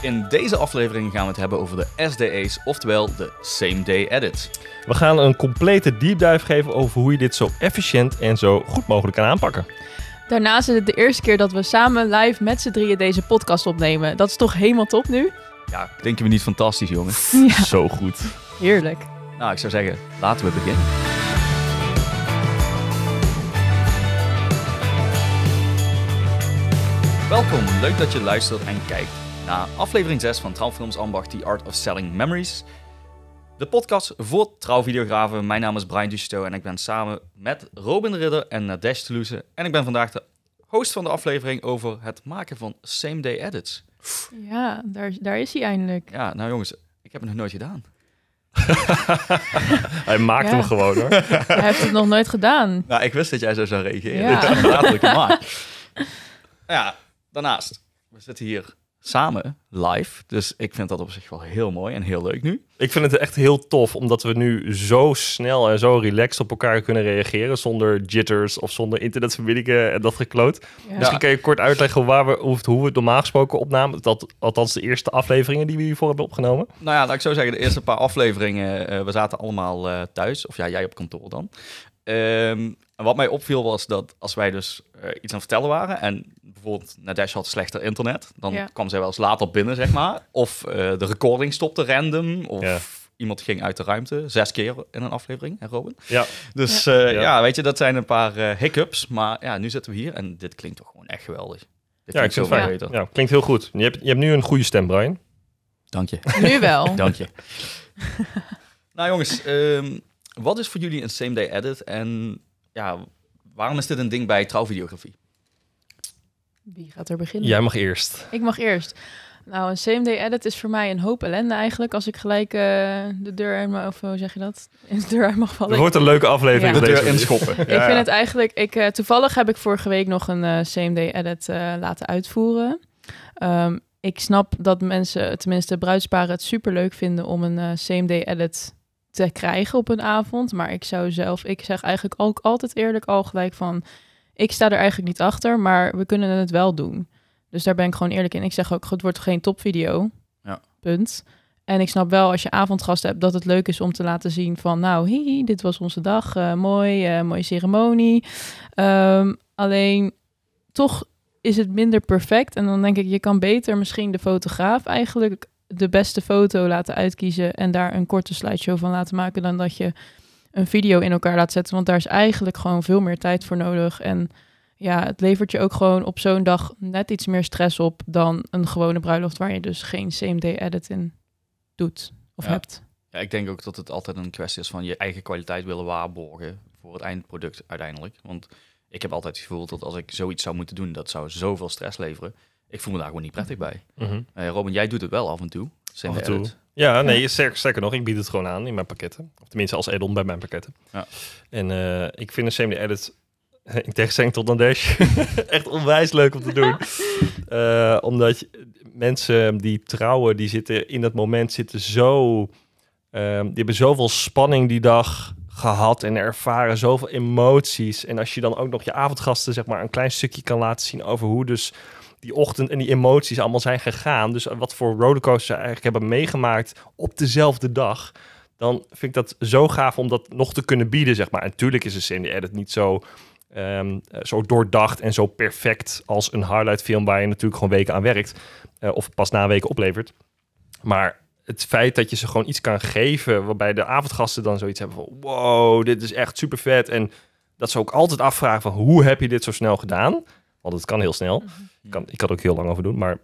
In deze aflevering gaan we het hebben over de SDA's, oftewel de Same Day Edits. We gaan een complete deep dive geven over hoe je dit zo efficiënt en zo goed mogelijk kan aanpakken. Daarnaast is het de eerste keer dat we samen live met z'n drieën deze podcast opnemen. Dat is toch helemaal top nu? Ja, denken we niet fantastisch, jongen? Ja, Zo goed. heerlijk. Nou, ik zou zeggen, laten we beginnen. Welkom, leuk dat je luistert en kijkt naar aflevering 6 van Trouwfilms Ambacht, The Art of Selling Memories. De podcast voor trouwvideografen. Mijn naam is Brian Ducheteau en ik ben samen met Robin Ridder en Nadesh Toulouse. En ik ben vandaag de host van de aflevering over het maken van same day edits. Ja, daar, daar is hij eindelijk. Ja, nou jongens, ik heb het nog nooit gedaan. Hij maakt Ja. hem gewoon hoor. Hij heeft het nog nooit gedaan. Nou, ik wist dat jij zo zou reageren. Ja. Ja, daarnaast, we zitten hier samen live. Dus ik vind dat op zich wel heel mooi en heel leuk nu. Ik vind het echt heel tof, omdat we nu zo snel en zo relaxed op elkaar kunnen reageren. Zonder jitters of zonder internetverbindingen en dat gekloot. Ja. Misschien kan je kort uitleggen waar we, hoe, hoe we het normaal gesproken opnamen. Dat, althans de eerste afleveringen die we hiervoor hebben opgenomen. Nou ja, laat ik zo zeggen, de eerste paar afleveringen, eh, we zaten allemaal eh, thuis. Of ja, jij op kantoor dan. Ehm, en wat mij opviel was dat als wij dus eh, iets aan het vertellen waren... en bijvoorbeeld Nadesh had slechter internet... dan Ja. kwam zij wel eens later binnen, zeg maar. Of eh, de recording stopte random. Of Ja. iemand ging uit de ruimte. Zes keer in een aflevering, hè Robin? Ja, Dus ja. Ja. ja, weet je, dat zijn een paar eh, hiccups. Maar ja, nu zitten we hier en dit klinkt toch gewoon echt geweldig. Dit ja ik klinkt vind het fijn. beter. Ja, klinkt heel goed. Je hebt, je hebt nu een goede stem, Brian. Dank je. Nu wel. Dank je. nou jongens, ehm, wat is voor jullie een same day edit? En ja, waarom is dit een ding bij trouwvideografie? Wie gaat er beginnen? Jij mag eerst. Ik mag eerst. Nou, een same day edit is voor mij een hoop ellende eigenlijk. Als ik gelijk eh, de deur uit mijn, of hoe zeg je dat? In de deur uit mag vallen. Het wordt een leuke aflevering. Ja. De deze deur inschoppen. Ik vind het eigenlijk... Ik, eh, toevallig heb ik vorige week nog een eh, same day edit eh, laten uitvoeren. Ehm, ik snap dat mensen, tenminste bruidsparen, het superleuk vinden om een same day edit te krijgen op een avond. Maar ik zou zelf, ik zeg eigenlijk ook altijd eerlijk al gelijk van, ik sta er eigenlijk niet achter, maar we kunnen het wel doen. Dus daar ben ik gewoon eerlijk in. Ik zeg ook, het wordt geen topvideo. Ja. Punt. En ik snap wel als je avondgasten hebt dat het leuk is om te laten zien van nou, hi, dit was onze dag, eh, mooi, eh, mooie ceremonie. Ehm, alleen toch is het minder perfect. En dan denk ik, je kan beter misschien de fotograaf eigenlijk de beste foto laten uitkiezen en daar een korte slideshow van laten maken dan dat je een video in elkaar laat zetten. Want daar is eigenlijk gewoon veel meer tijd voor nodig. En ja, het levert je ook gewoon op zo'n dag net iets meer stress op dan een gewone bruiloft waar je dus geen same day edit in doet of Ja. hebt. Ja, ik denk ook dat het altijd een kwestie is van je eigen kwaliteit willen waarborgen voor het eindproduct uiteindelijk. Want ik heb altijd het gevoel dat als ik zoiets zou moeten doen, dat zou zoveel stress leveren. Ik voel me daar gewoon niet prettig bij. Mhm. Eh, Robin, jij doet het wel af en toe. Af en toe. edit. Ja, nee, sterker, sterker nog, ik bied het gewoon aan in mijn pakketten. Of tenminste als add-on bij mijn pakketten. Ja. En eh, ik vind een same edit, in tegenstelling tot Nadesh, echt onwijs leuk om te doen. Eh, omdat je- mensen die trouwen, die zitten in dat moment zitten zo... ehm, die hebben zoveel spanning die dag gehad en ervaren zoveel emoties. En als je dan ook nog je avondgasten zeg maar een klein stukje kan laten zien over hoe dus die ochtend en die emoties allemaal zijn gegaan. Dus wat voor rollercoasters ze eigenlijk hebben meegemaakt op dezelfde dag. Dan vind ik dat zo gaaf om dat nog te kunnen bieden, zeg maar. En natuurlijk is een Cindy Edit niet zo, eh, zo doordacht en zo perfect als een highlight film waar je natuurlijk gewoon weken aan werkt. eh, of pas na weken oplevert. Maar het feit dat je ze gewoon iets kan geven waarbij de avondgasten dan zoiets hebben van wow, dit is echt super vet. En dat ze ook altijd afvragen van hoe heb je dit zo snel gedaan? Want het kan heel snel. Ik kan, ik kan er ook heel lang over doen. Maar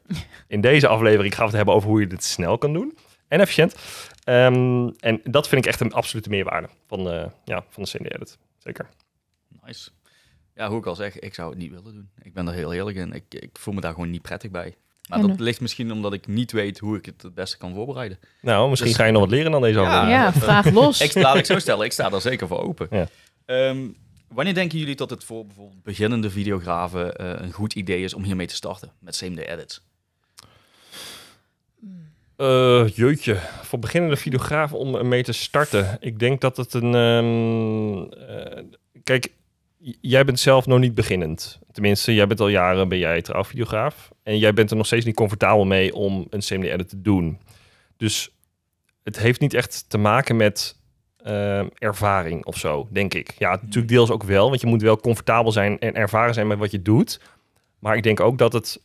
in deze aflevering gaan we het hebben over hoe je dit snel kan doen. En efficiënt. Ehm, en dat vind ik echt een absolute meerwaarde van, eh, ja, van de CND Edit. Zeker. Nice. Ja, hoe ik al zeg, ik zou het niet willen doen. Ik ben er heel eerlijk in. Ik, ik voel me daar gewoon niet prettig bij. Maar En dat de- ligt misschien omdat ik niet weet hoe ik het het beste kan voorbereiden. Nou, misschien Dus- ga je nog wat leren dan deze Ja. aflevering. ja, vraag los. Ik, laat ik zo stellen, ik sta daar zeker voor open. Ja. Ehm, wanneer denken jullie dat het voor bijvoorbeeld beginnende videografen eh, een goed idee is om hiermee te starten met same day edits? Eh, jeutje, voor beginnende videografen om ermee te starten. Ik denk dat het een... ehm, eh, kijk, jij bent zelf nog niet beginnend. Tenminste, jij bent al jaren ben jij trouwvideograaf. En jij bent er nog steeds niet comfortabel mee om een CMD-edit te doen. Dus het heeft niet echt te maken met ehm, ervaring of zo, denk ik. Ja, natuurlijk deels ook wel, want je moet wel comfortabel zijn en ervaren zijn met wat je doet. Maar ik denk ook dat het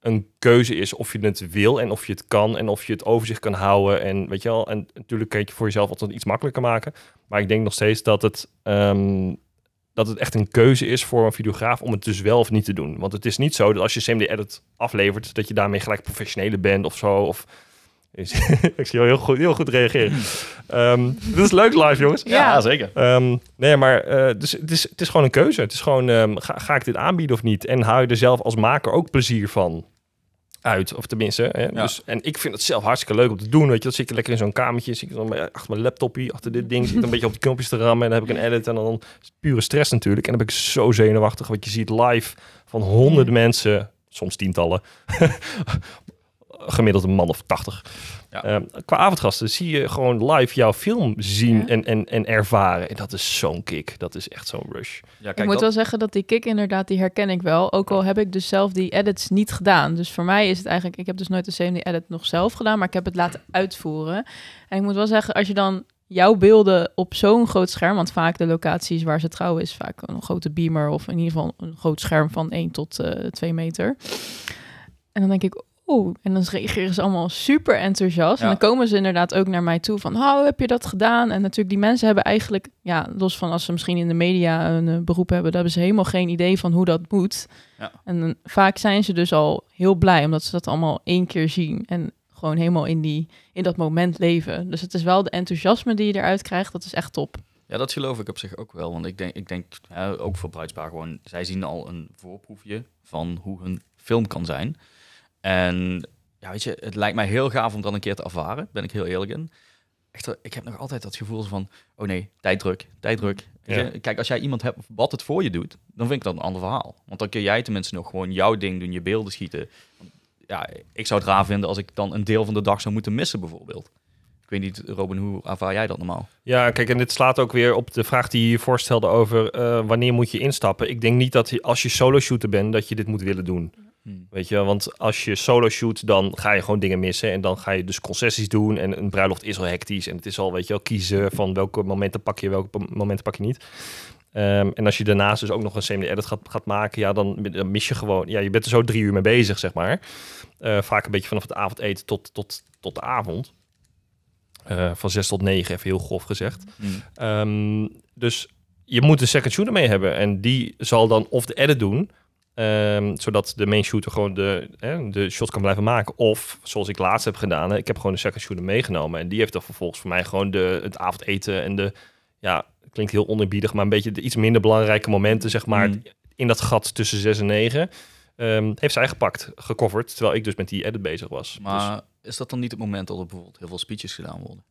een keuze is of je het wil en of je het kan en of je het overzicht kan houden. En weet je wel, en natuurlijk kun je het voor jezelf altijd iets makkelijker maken. Maar ik denk nog steeds dat het, ehm, dat het echt een keuze is voor een videograaf om het dus wel of niet te doen. Want het is niet zo dat als je CMD-edit aflevert, dat je daarmee gelijk professionele bent of zo. Of, ik zie jou heel goed, heel goed reageren. Ehm dit is leuk live, jongens. Ja. zeker. Ehm, nee, maar eh, dus, het, is, het is gewoon een keuze. Het is gewoon, ehm, ga, ga ik dit aanbieden of niet? En haal je er zelf als maker ook plezier van uit? Of tenminste, hè? Ja. Dus, en ik vind het zelf hartstikke leuk om te doen. Weet je, dan zit ik lekker in zo'n kamertje, zit ik dan bij- achter mijn laptopje, achter dit ding, zit ik een beetje op de knopjes te rammen en dan heb ik een edit en dan is het pure stress natuurlijk. En dan ben ik zo zenuwachtig, wat je ziet live van honderden mensen, soms tientallen, gemiddeld een man of tachtig. Ja. Ehm, qua avondgasten zie je gewoon live jouw film zien Ja. en, en, en ervaren. En dat is zo'n kick. Dat is echt zo'n rush. Ja, ik moet dat- wel zeggen dat die kick inderdaad, die herken ik wel. Ook al heb ik dus zelf die edits niet gedaan. Dus voor mij is het eigenlijk, ik heb dus nooit de CMD-edit nog zelf gedaan, maar ik heb het laten uitvoeren. En ik moet wel zeggen, als je dan jouw beelden op zo'n groot scherm, want vaak de locaties waar ze trouwen is vaak een grote beamer of in ieder geval een groot scherm van 1 tot eh 2 meter. En dan denk ik, en dan reageren ze allemaal super enthousiast. Ja. En dan komen ze inderdaad ook naar mij toe van, oh, heb je dat gedaan? En natuurlijk, die mensen hebben eigenlijk, ja, los van als ze misschien in de media een eh, beroep hebben, dan hebben ze helemaal geen idee van hoe dat moet. Ja. En dan- vaak zijn ze dus al heel blij, omdat ze dat allemaal één keer zien en gewoon helemaal in, die, in dat moment leven. Dus het is wel de enthousiasme die je eruit krijgt, dat is echt top. Ja, dat geloof ik op zich ook wel. Want ik denk, ik denk hè, ook voor Bruidspaar gewoon, zij zien al een voorproefje van hoe hun film kan zijn. En ja, weet je, het lijkt mij heel gaaf om dat een keer te ervaren, ben ik heel eerlijk in. Echter, ik heb nog altijd dat gevoel van, oh nee, tijddruk, tijddruk. Ja. je, Kijk, als jij iemand hebt wat het voor je doet, dan vind ik dat een ander verhaal. Want dan kun jij tenminste nog gewoon jouw ding doen, je beelden schieten. Ja, ik zou het raar vinden als ik dan een deel van de dag zou moeten missen bijvoorbeeld. Ik weet niet, Robin, hoe ervaar jij dat normaal? Ja, kijk, en dit slaat ook weer op de vraag die je hier voorstelde over eh, wanneer moet je instappen. Ik denk niet dat je, als je solo shooter bent, dat je dit moet willen doen. Hmm. Weet je, want als je solo shoot, dan ga je gewoon dingen missen. En dan ga je dus concessies doen. En een bruiloft is al hectisch. En het is al, weet je wel, kiezen van welke momenten pak je, welke momenten pak je niet. Ehm, en als je daarnaast dus ook nog een CMD-edit gaat, gaat maken, ja, dan, dan mis je gewoon... Ja, je bent er zo drie uur mee bezig, zeg maar. Eh, vaak een beetje vanaf het avondeten tot, tot, tot de avond. Eh, van zes tot negen, even heel grof gezegd. Hmm. Ehm, dus je moet een second shooter mee hebben. En die zal dan of de edit doen. Ehm, zodat de main shooter gewoon de, hè, de shot kan blijven maken. Of zoals ik laatst heb gedaan. ik heb gewoon de second shooter meegenomen. En die heeft dan vervolgens voor mij gewoon de, het avondeten en de... Ja, klinkt heel oneerbiedig, maar een beetje de iets minder belangrijke momenten, zeg maar. Mm. In dat gat tussen 6 en 9. ehm, heeft zij gepakt, gecoverd. Terwijl ik dus met die edit bezig was. Dus, Maar is dat dan niet het moment dat er bijvoorbeeld heel veel speeches gedaan worden?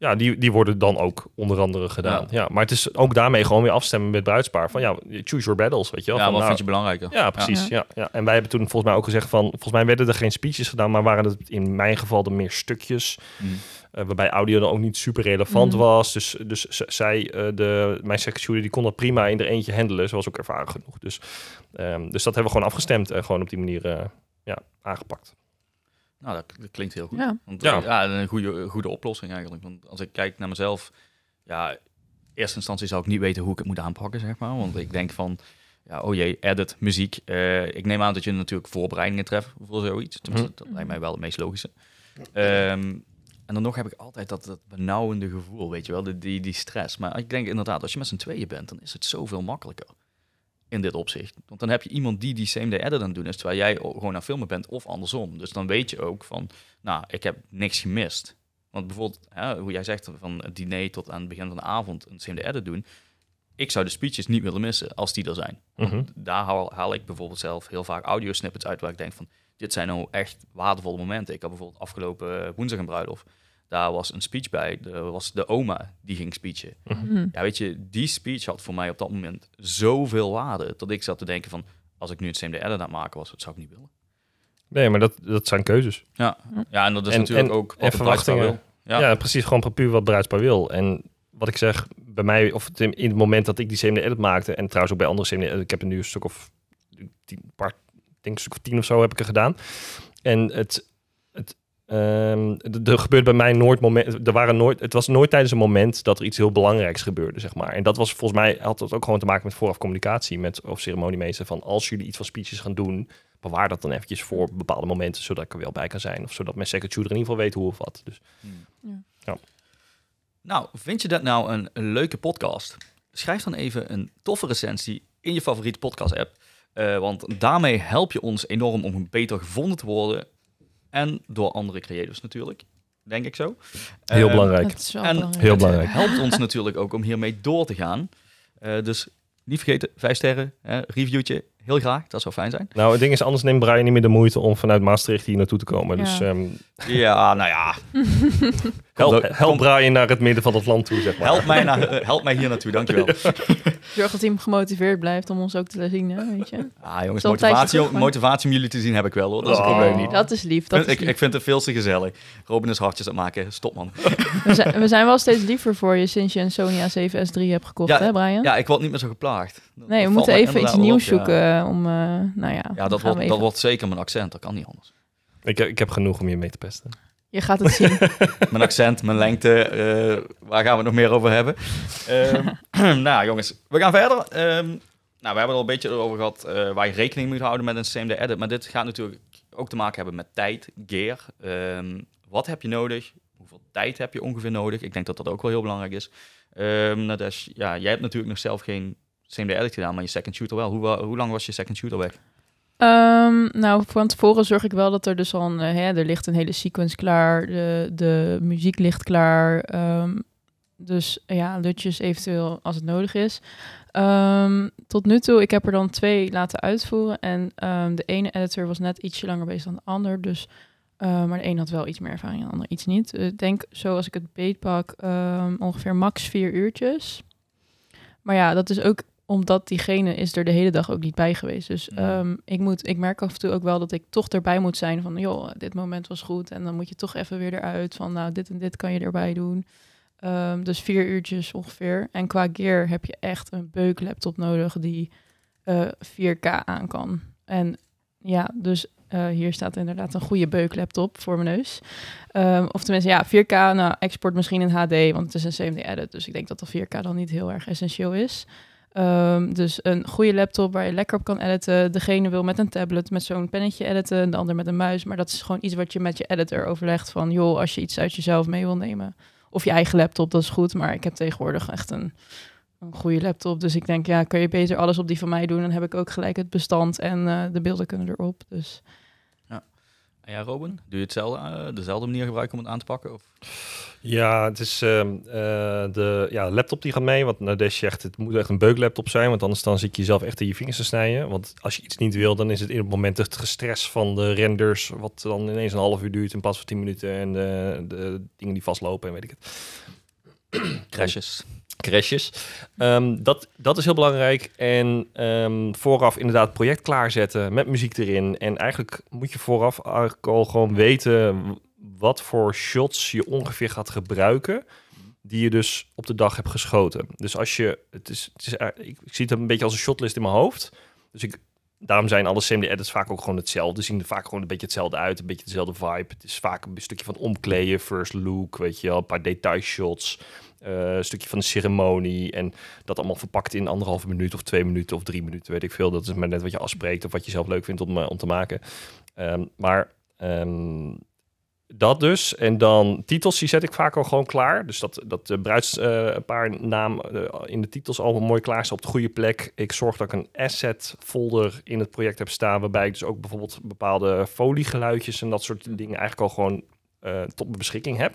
Ja, die, die worden dan ook onder andere gedaan. Ja. Ja. maar het is ook daarmee gewoon weer afstemmen met bruidspaar. Van ja, choose your battles, weet je wel. Ja, Van, wat nou, vind je belangrijker? Ja, precies. Ja. Ja, En wij hebben toen volgens mij ook gezegd van... Volgens mij werden er geen speeches gedaan, maar waren het in mijn geval de meer stukjes. Mm. eh, waarbij audio dan ook niet super relevant Mhm. was. Dus, dus zij, eh, de, mijn shooter, die kon dat prima in er eentje handelen. Ze was ook ervaren genoeg. Dus, ehm, dus dat hebben we gewoon afgestemd en gewoon op die manier eh, ja, aangepakt. Nou, dat, dat klinkt heel goed. Ja. Want, Ja. een goede, goede oplossing eigenlijk. Want als ik kijk naar mezelf, ja, in eerste instantie zou ik niet weten hoe ik het moet aanpakken, zeg maar. Want ik denk van, ja, oh jee, edit, muziek. Eh, ik neem aan dat je natuurlijk voorbereidingen treft voor zoiets. Tenminste, Mhm. dat lijkt mij wel het meest logische. Ehm, en dan nog heb ik altijd dat, dat benauwende gevoel, weet je wel, die, die, die stress. Maar ik denk inderdaad, als je met z'n tweeën bent, dan is het zoveel makkelijker in dit opzicht. Want dan heb je iemand die die same day edit aan het doen is, terwijl jij gewoon aan filmen bent of andersom. Dus dan weet je ook van, nou, ik heb niks gemist. Want bijvoorbeeld, hè, hoe jij zegt, van het diner tot aan het begin van de avond een same day edit doen. Ik zou de speeches niet willen missen als die er zijn. Want Mhm. daar haal, haal ik bijvoorbeeld zelf heel vaak audio snippets uit waar ik denk van, dit zijn nou echt waardevolle momenten. Ik had bijvoorbeeld afgelopen woensdag een bruiloft. Daar was een speech bij. Er was de oma die ging speechen. Hm. Ja, weet je, die speech had voor mij op dat moment zoveel waarde. Dat ik zat te denken van, als ik nu het CMD edit aan het maken was, dat zou ik niet willen. Nee, maar dat, dat zijn keuzes. Ja, ja en dat is En- natuurlijk en- ook en wat verwachtingen. wil. Ja. Ja. precies. Gewoon puur wat bruidspaar wil. En wat ik zeg, bij mij, of in, het moment dat ik die CMD edit maakte, en trouwens ook bij andere CMD, ik heb er nu een stuk of tien, paar, denk een stuk of tien of zo heb ik er gedaan. En het, het ehm, d- er gebeurt bij mij nooit moment, er waren nooit, het was nooit tijdens een moment dat er iets heel belangrijks gebeurde, zeg maar. En dat was volgens mij, had het ook gewoon te maken met vooraf communicatie met of ceremoniemeester, van als jullie iets van speeches gaan doen, bewaar dat dan eventjes voor bepaalde momenten, zodat ik er wel bij kan zijn. Of zodat mijn second shooter in ieder geval weet hoe of wat. Dus Nou, vind je dat nou een, een leuke podcast? Schrijf dan even een toffe recensie in je favoriete podcast-app. Eh, want daarmee help je ons enorm om beter gevonden te worden. En door andere creators natuurlijk. Denk ik zo. heel Eh, belangrijk. Dat is wel En belangrijk. Heel het belangrijk. helpt ons natuurlijk ook om hiermee door te gaan. Eh, dus niet vergeten, vijf sterren, hè, reviewtje, heel graag. Dat zou fijn zijn. Nou, het ding is, anders neemt Brian niet meer de moeite om vanuit Maastricht hier naartoe te komen. Ja. Dus ehm, Ja, nou ja, help, Kom- help Brian naar het midden van het land toe, zeg maar. help mij, naar, eh, help mij hier naartoe, dankjewel. Zorg dat hij gemotiveerd blijft om ons ook te laten zien, hè, weet je. Ah jongens, motivatie, terug, maar- motivatie om jullie te zien heb ik wel hoor. Dat is het Oh. probleem niet. Dat is lief, dat is ik, lief. ik vind het veel te gezellig. Robin is hartjes aan het maken. Stop man. We, zijn, we zijn wel steeds liever voor je sinds je een Sony A7S3 hebt gekocht, Ja, hè Brian? Ja, ik word niet meer zo geplaagd. Dat- nee, we moeten even iets nieuws ja. Zoeken om, eh, nou ja. Ja, dat wordt, dat wordt zeker mijn accent. Dat kan niet anders. Ik, heb- ik heb genoeg om je mee te pesten. Je gaat het zien. Mijn accent, mijn lengte. eh, waar gaan we het nog meer over hebben? Ehm, nou jongens, we gaan verder. Ehm, nou, we hebben het al een beetje over gehad eh, waar je rekening moet houden met een CMD edit. Maar dit gaat natuurlijk ook te maken hebben met tijd, gear. Ehm, wat heb je nodig? Hoeveel tijd heb je ongeveer nodig? Ik denk dat dat ook wel heel belangrijk is. Ehm Nadesh, ja, jij hebt natuurlijk nog zelf geen CMD edit gedaan, maar je second shooter wel. Hoe, hoe lang was je second shooter weg? Ehm, nou, van tevoren zorg ik wel dat er dus al een, eh, hè, er ligt een hele sequence klaar, de, de muziek ligt klaar. ehm, dus ja, lutjes eventueel als het nodig is. Ehm, tot nu toe, ik heb er dan twee laten uitvoeren. En de ene editor was net ietsje langer bezig dan de ander. Dus, eh, maar de een had wel iets meer ervaring en de ander iets niet. Eh, Ik denk, zoals ik het beetpak, ongeveer max vier uurtjes. Maar ja, dat is ook omdat diegene is er de hele dag ook niet bij geweest. Dus Mhm. ehm, ik, moet, ik merk af en toe ook wel dat ik toch erbij moet zijn van... joh, dit moment was goed. En dan moet je toch even weer eruit van... nou, dit en dit kan je erbij doen. Ehm, dus vier uurtjes ongeveer. En qua gear heb je echt een beuklaptop nodig die eh 4K aan kan. En ja, dus eh, hier staat inderdaad een goede beuklaptop voor mijn neus. Ehm, of tenminste, ja, 4K, nou, export misschien in HD, want het is een CMD-edit. Dus ik denk dat de 4K dan niet heel erg essentieel is. Ehm, dus een goede laptop waar je lekker op kan editen. Degene wil met een tablet met zo'n pennetje editen, de ander met een muis. Maar dat is gewoon iets wat je met je editor overlegt van... joh, als je iets uit jezelf mee wil nemen... of je eigen laptop, dat is goed. Maar ik heb tegenwoordig echt een, een goede laptop. Dus ik denk, ja, kun je beter alles op die van mij doen... dan heb ik ook gelijk het bestand en eh, de beelden kunnen erop. Dus En ja, Robin, doe je hetzelfde, eh, dezelfde manier gebruiken om het aan te pakken? Of? Ja, het is ehm, eh, de ja, laptop die gaat mee. Want Nadesh zegt, het moet echt een beuklaptop zijn. Want anders dan zit je jezelf echt in je vingers te snijden. Want als je iets niet wil, dan is het in het moment het gestres van de renders... wat dan ineens een half uur duurt in plaats van 10 minuten. En de, de dingen die vastlopen en weet ik het. Crashes. Crashes. Ehm, dat, dat is heel belangrijk. En ehm, vooraf inderdaad project klaarzetten met muziek erin. En eigenlijk moet je vooraf al gewoon weten wat voor shots je ongeveer gaat gebruiken. Die je dus op de dag hebt geschoten. Dus als je, het is, het is eh, ik zie het een beetje als een shotlist in mijn hoofd. Dus ik, daarom zijn alle CMD edits vaak ook gewoon hetzelfde. Zien er vaak gewoon een beetje hetzelfde uit, een beetje dezelfde vibe. Het is vaak een stukje van omkleden, first look, weet je wel, een paar detailshots. Eh, een stukje van de ceremonie en dat allemaal verpakt in anderhalve minuut of twee minuten of drie minuten, weet ik veel. Dat is maar net wat je afspreekt of wat je zelf leuk vindt om, eh, om te maken. Ehm, maar ehm, dat dus. En dan titels, die zet ik vaak al gewoon klaar. Dus dat, dat de bruidspaar naam eh, in de titels al mooi klaar is op de goede plek. Ik zorg dat ik een asset folder in het project heb staan, waarbij ik dus ook bijvoorbeeld bepaalde foliegeluidjes en dat soort dingen eigenlijk al gewoon eh, tot mijn beschikking heb.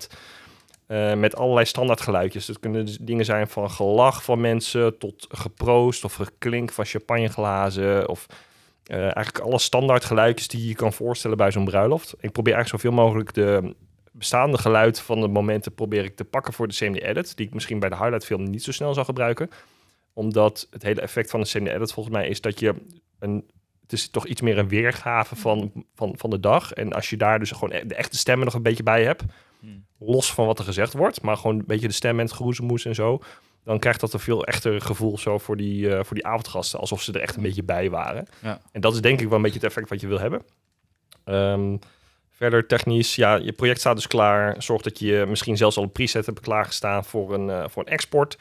Eh, met allerlei standaard geluidjes. Dat kunnen dus dingen zijn van gelach van mensen tot geproost of geklink van champagneglazen. Of eh, eigenlijk alle standaard geluidjes die je kan voorstellen bij zo'n bruiloft. Ik probeer eigenlijk zoveel mogelijk de bestaande geluid van de momenten probeer ik te pakken voor de CMD edit. Die ik misschien bij de highlight film niet zo snel zou gebruiken. Omdat het hele effect van de CMD edit volgens mij is dat je een het is toch iets meer een weergave van, van, van de dag. En als je daar dus gewoon e- de echte stemmen nog een beetje bij hebt, Hmm. los van wat er gezegd wordt, maar gewoon een beetje de stem en het geroezemoes en zo, dan krijgt dat een veel echter gevoel zo voor die, eh, voor die avondgasten, alsof ze er echt een beetje bij waren. Ja. En dat is denk ik wel een beetje het effect wat je wil hebben. Ehm, verder technisch, ja, je project staat dus klaar. Zorg dat je misschien zelfs al een preset hebt klaargestaan voor een, eh, voor een export.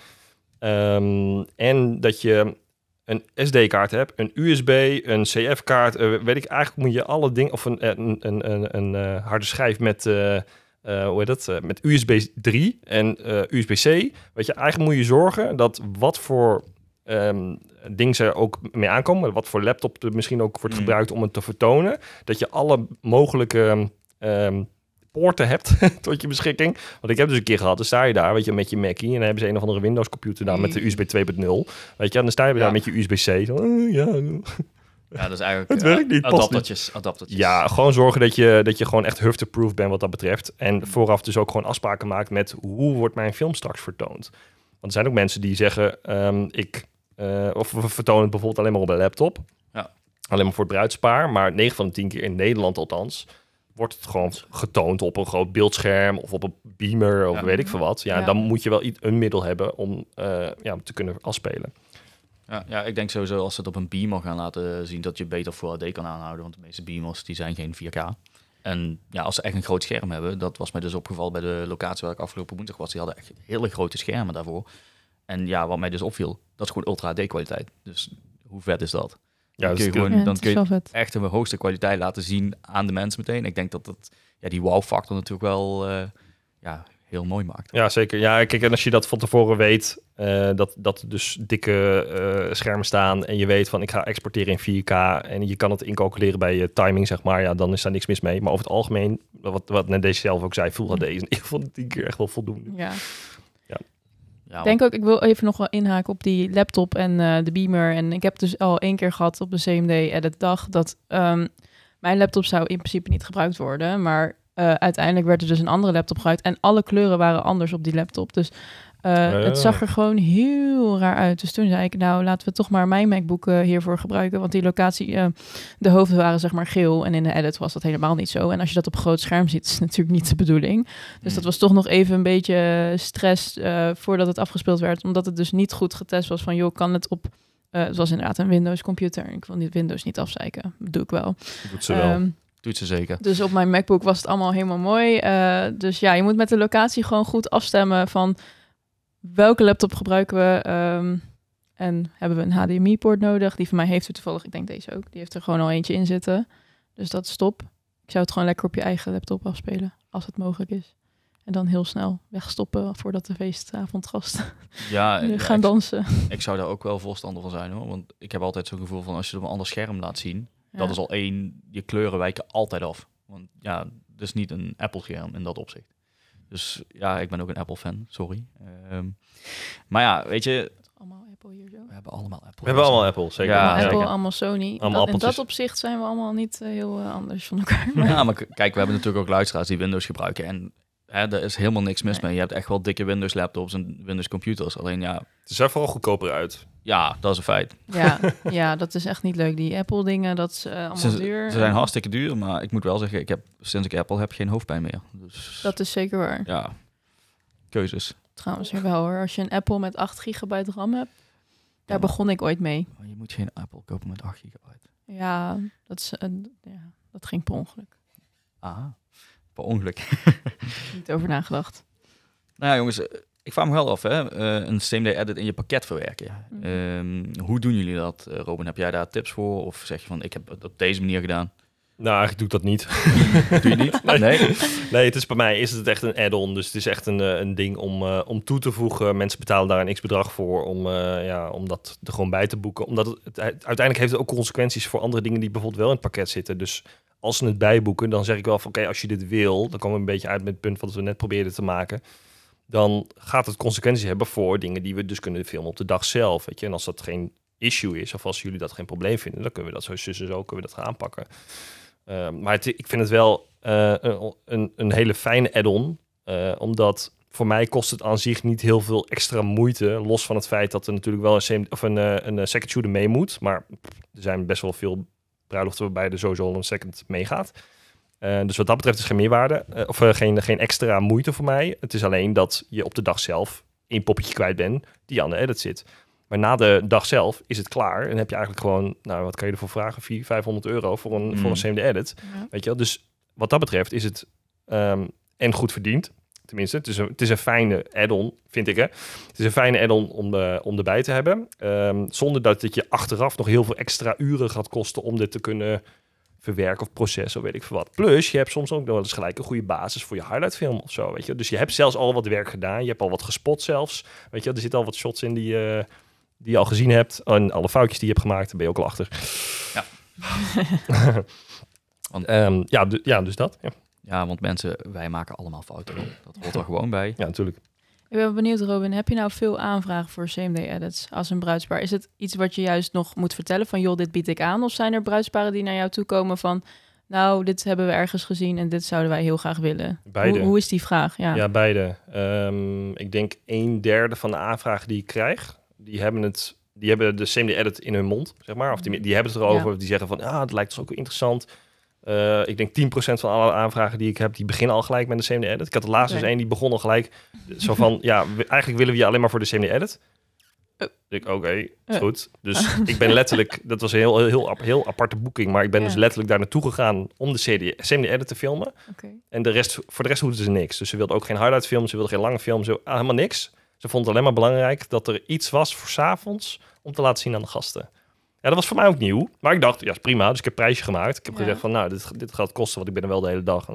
Ehm, en dat je een SD-kaart hebt, een USB, een CF-kaart, eh, weet ik eigenlijk moet je alle dingen, of een, een, een, een, een harde schijf met, eh, hoe heet dat, Eh, met USB 3 en eh, USB-C. Weet je, eigenlijk moet je zorgen dat wat voor ehm ding ze ook mee aankomen, wat voor laptop er misschien ook wordt Mm. gebruikt om het te vertonen, dat je alle mogelijke ehm, poorten hebt tot je beschikking. Want ik heb dus een keer gehad, dan sta je daar, weet je, met je Mackie. En dan hebben ze een of andere Windows computer daar met de Mm. USB 2.0. Weet je, en dan sta je Ja. daar met je USB-C. Zo, ja, Ja, dat is eigenlijk... Het eh, werkt niet, past Adaptertjes, adaptertjes. ja, gewoon zorgen dat je, dat je gewoon echt hufte-proof bent wat dat betreft. En vooraf dus ook gewoon afspraken maakt met hoe wordt mijn film straks vertoond. Want er zijn ook mensen die zeggen, ehm, ik, eh, of we vertonen het bijvoorbeeld alleen maar op een laptop. Ja. Alleen maar voor het bruidspaar. Maar 9 van de 10 keer in Nederland althans, wordt het gewoon getoond op een groot beeldscherm of op een beamer of Ja. weet ik veel wat. Ja, Ja. dan moet je wel iets- een middel hebben om eh, ja, te kunnen afspelen. Ja, ja, ik denk sowieso als ze het op een beamer gaan laten zien dat je beter Full HD kan aanhouden. Want de meeste beamers die zijn geen 4K. En ja, als ze echt een groot scherm hebben, dat was mij dus opgevallen bij de locatie waar ik afgelopen woensdag was. Die hadden echt hele grote schermen daarvoor. En ja, wat mij dus opviel, dat is gewoon Ultra HD kwaliteit. Dus hoe vet is dat? Ja, Dan dus kun je de- gewoon- Ja, dan kun je-. Echt een hoogste kwaliteit laten zien aan de mensen meteen. Ik denk dat dat ja, die wow-factor natuurlijk wel eh, ja, heel mooi maakt. Ja, zeker. Ja, kijk, en als je dat van tevoren weet, eh, dat, dat er dus dikke eh, schermen staan en je weet van ik ga exporteren in 4K en je kan het incalculeren bij je timing, zeg maar, ja, dan is daar niks mis mee. Maar over het algemeen, wat, wat net deze zelf ook zei, Full HD is in ieder geval tien keer echt wel voldoende. Ja. Ja, Ik denk ook, ik wil even nog wel inhaken op die laptop en eh, de beamer. En ik heb dus al één keer gehad op de CMD Edit dag dat ehm, mijn laptop zou in principe niet gebruikt worden. Maar eh, uiteindelijk werd er dus een andere laptop gebruikt. En alle kleuren waren anders op die laptop. Dus eh, het zag er gewoon heel raar uit. Dus toen zei ik, nou laten we toch maar mijn MacBook eh, hiervoor gebruiken. Want die locatie, eh, de hoofden waren zeg maar geel. En in de edit was dat helemaal niet zo. En als je dat op groot scherm ziet, is het natuurlijk niet de bedoeling. Dus Hmm. dat was toch nog even een beetje stress voordat het afgespeeld werd. Omdat het dus niet goed getest was van, joh, kan het op... het was inderdaad een Windows computer. Ik wil niet Windows niet afzeiken. Dat doe ik wel. Doet ze wel. Ehm, doet ze zeker. dus op mijn MacBook was het allemaal helemaal mooi. Dus ja, je moet met de locatie gewoon goed afstemmen van welke laptop gebruiken we. ehm, en hebben we een HDMI-poort nodig? Die van mij heeft er toevallig, ik denk deze ook. Die heeft er gewoon al eentje in zitten. Dus dat is top. Ik zou het gewoon lekker op je eigen laptop afspelen, als het mogelijk is. En dan heel snel wegstoppen voordat de feestavondgasten Ja, ja, gaan dansen. Ik zou daar ook wel voorstander van zijn hoor. Want ik heb altijd zo'n gevoel van als je het op een ander scherm laat zien, dat is al één, je kleuren wijken altijd af. Want ja, is niet een Apple scherm in dat opzicht. Dus ja, ik ben ook een Apple fan, sorry. Ehm, maar ja, weet je, Allemaal Apple hier zo. we hebben allemaal Apple. We hebben allemaal Apple, zeker. Ja, allemaal Apple, zeker. allemaal Sony. Allemaal dat, in dat opzicht zijn we allemaal niet eh, heel eh, anders van elkaar. Maar Ja, maar kijk, we hebben natuurlijk ook luisteraars die Windows gebruiken. En hè, daar is helemaal niks mis Nee. mee. Je hebt echt wel dikke Windows laptops en Windows computers. Alleen ja, Ze zijn vooral goedkoper uit. Ja, dat is een feit. Ja, ja, dat is echt niet leuk. Die Apple-dingen, dat is eh, allemaal Ze, duur. ze zijn hartstikke duur, maar ik moet wel zeggen, ik heb sinds ik Apple heb geen hoofdpijn meer. Dus Dat is zeker waar. ja, keuzes. Trouwens, wel hoor. Als je een Apple met 8 gigabyte RAM hebt, daar Ja. begon ik ooit mee. Maar je moet geen Apple kopen met 8 gigabyte. Ja, dat, is, een, ja, dat ging per ongeluk. Ah, per ongeluk. Niet over nagedacht. nou ja, jongens, eh, ik vraag me wel af, hè, eh, een same day edit in je pakket verwerken. Mhm. Ehm, hoe doen jullie dat, eh, Robin? Heb jij daar tips voor? Of zeg je van, ik heb het op deze manier gedaan? Nou, eigenlijk doe ik dat niet. Doe je niet? Nee. nee? Nee, het is bij mij is het echt een add-on. Dus het is echt een, eh, een ding om, eh, om toe te voegen. Mensen betalen daar een x-bedrag voor om, eh, ja, om dat er gewoon bij te boeken. Omdat het, het- uiteindelijk heeft het ook consequenties voor andere dingen die bijvoorbeeld wel in het pakket zitten. Dus als ze het bijboeken, dan zeg ik wel van oké, als je dit wil, dan komen we een beetje uit met het punt wat we net probeerden te maken. Dan gaat het consequenties hebben voor dingen die we dus kunnen filmen op de dag zelf. Weet je? En als dat geen issue is, of als jullie dat geen probleem vinden, dan kunnen we dat zo zus en zo kunnen we dat gaan aanpakken. Uh, maar ik vind het wel uh, een, een, hele fijne add-on. Uh, omdat voor mij kost het aan zich niet heel veel extra moeite. Los van het feit dat er natuurlijk wel een, of een, uh, een second shooter mee moet. Maar er zijn best wel veel bruiloften waarbij er sowieso een second meegaat. Uh, dus wat dat betreft is geen meerwaarde. of geen, geen extra moeite voor mij. Het is alleen dat je op de dag zelf één poppetje kwijt bent die aan de edit zit. Maar na de dag zelf is het klaar. En heb je eigenlijk gewoon, nou, wat kan je ervoor vragen? 400, 500 euro voor een, voor Mm. een CMD edit. Ja. Weet je wel? Dus wat dat betreft is het ehm, en goed verdiend. Tenminste, het is een, het is een fijne add-on, vind ik. Hè? Het is een fijne add-on om, eh, om erbij te hebben. Ehm, zonder dat het je achteraf nog heel veel extra uren gaat kosten om dit te kunnen verwerken of processen, of weet ik veel wat. Plus, je hebt soms ook nog wel eens gelijk een goede basis voor je highlightfilm of zo, weet je. Dus je hebt zelfs al wat werk gedaan. Je hebt al wat gespot zelfs. Weet je, er zitten al wat shots in die, eh, die je al gezien hebt. En alle foutjes die je hebt gemaakt, daar ben je ook al achter. Ja. Want- Ehm, ja, ja, dus dat. Ja, Ja, want mensen, wij maken allemaal fouten. Dat hoort er gewoon bij. ja natuurlijk. Ik ben benieuwd, Robin. Heb je nou veel aanvragen voor CMD-edits als een bruidspaar? Is het iets wat je juist nog moet vertellen van... joh, dit bied ik aan? Of zijn er bruidsparen die naar jou toe komen van... nou, dit hebben we ergens gezien en dit zouden wij heel graag willen? Beide. Hoe, hoe is die vraag? Ja. Ja, beide. Ehm, ik denk een derde van de aanvragen die ik krijg, die hebben het, die hebben de CMD edit in hun mond, zeg maar. Of die, die hebben het erover. Die zeggen van, ah, het lijkt ons ook wel interessant. Eh, ik denk 10% van alle aanvragen die ik heb, die beginnen al gelijk met de CMD edit. Ik had de laatste dus één, die begon al gelijk zo van, ja, we- eigenlijk willen we je alleen maar voor de CMD edit. Oh. Ik oké, goed. Dus ik ben letterlijk, dat was een heel, heel, heel, heel aparte boeking, maar ik ben Ja. dus letterlijk daar naartoe gegaan om de CD, CMD edit te filmen. En de rest, voor de rest hoefden ze niks. Dus ze wilden ook geen highlight film, ze wilden geen lange film, ze, ah, helemaal niks. Ze vond het alleen maar belangrijk dat er iets was voor 's avonds om te laten zien aan de gasten. Ja, dat was voor mij ook nieuw. Maar ik dacht, ja, is prima. Dus ik heb prijsje gemaakt. Ik heb Ja. gezegd van, nou, dit, dit gaat kosten, want ik ben er wel de hele dag.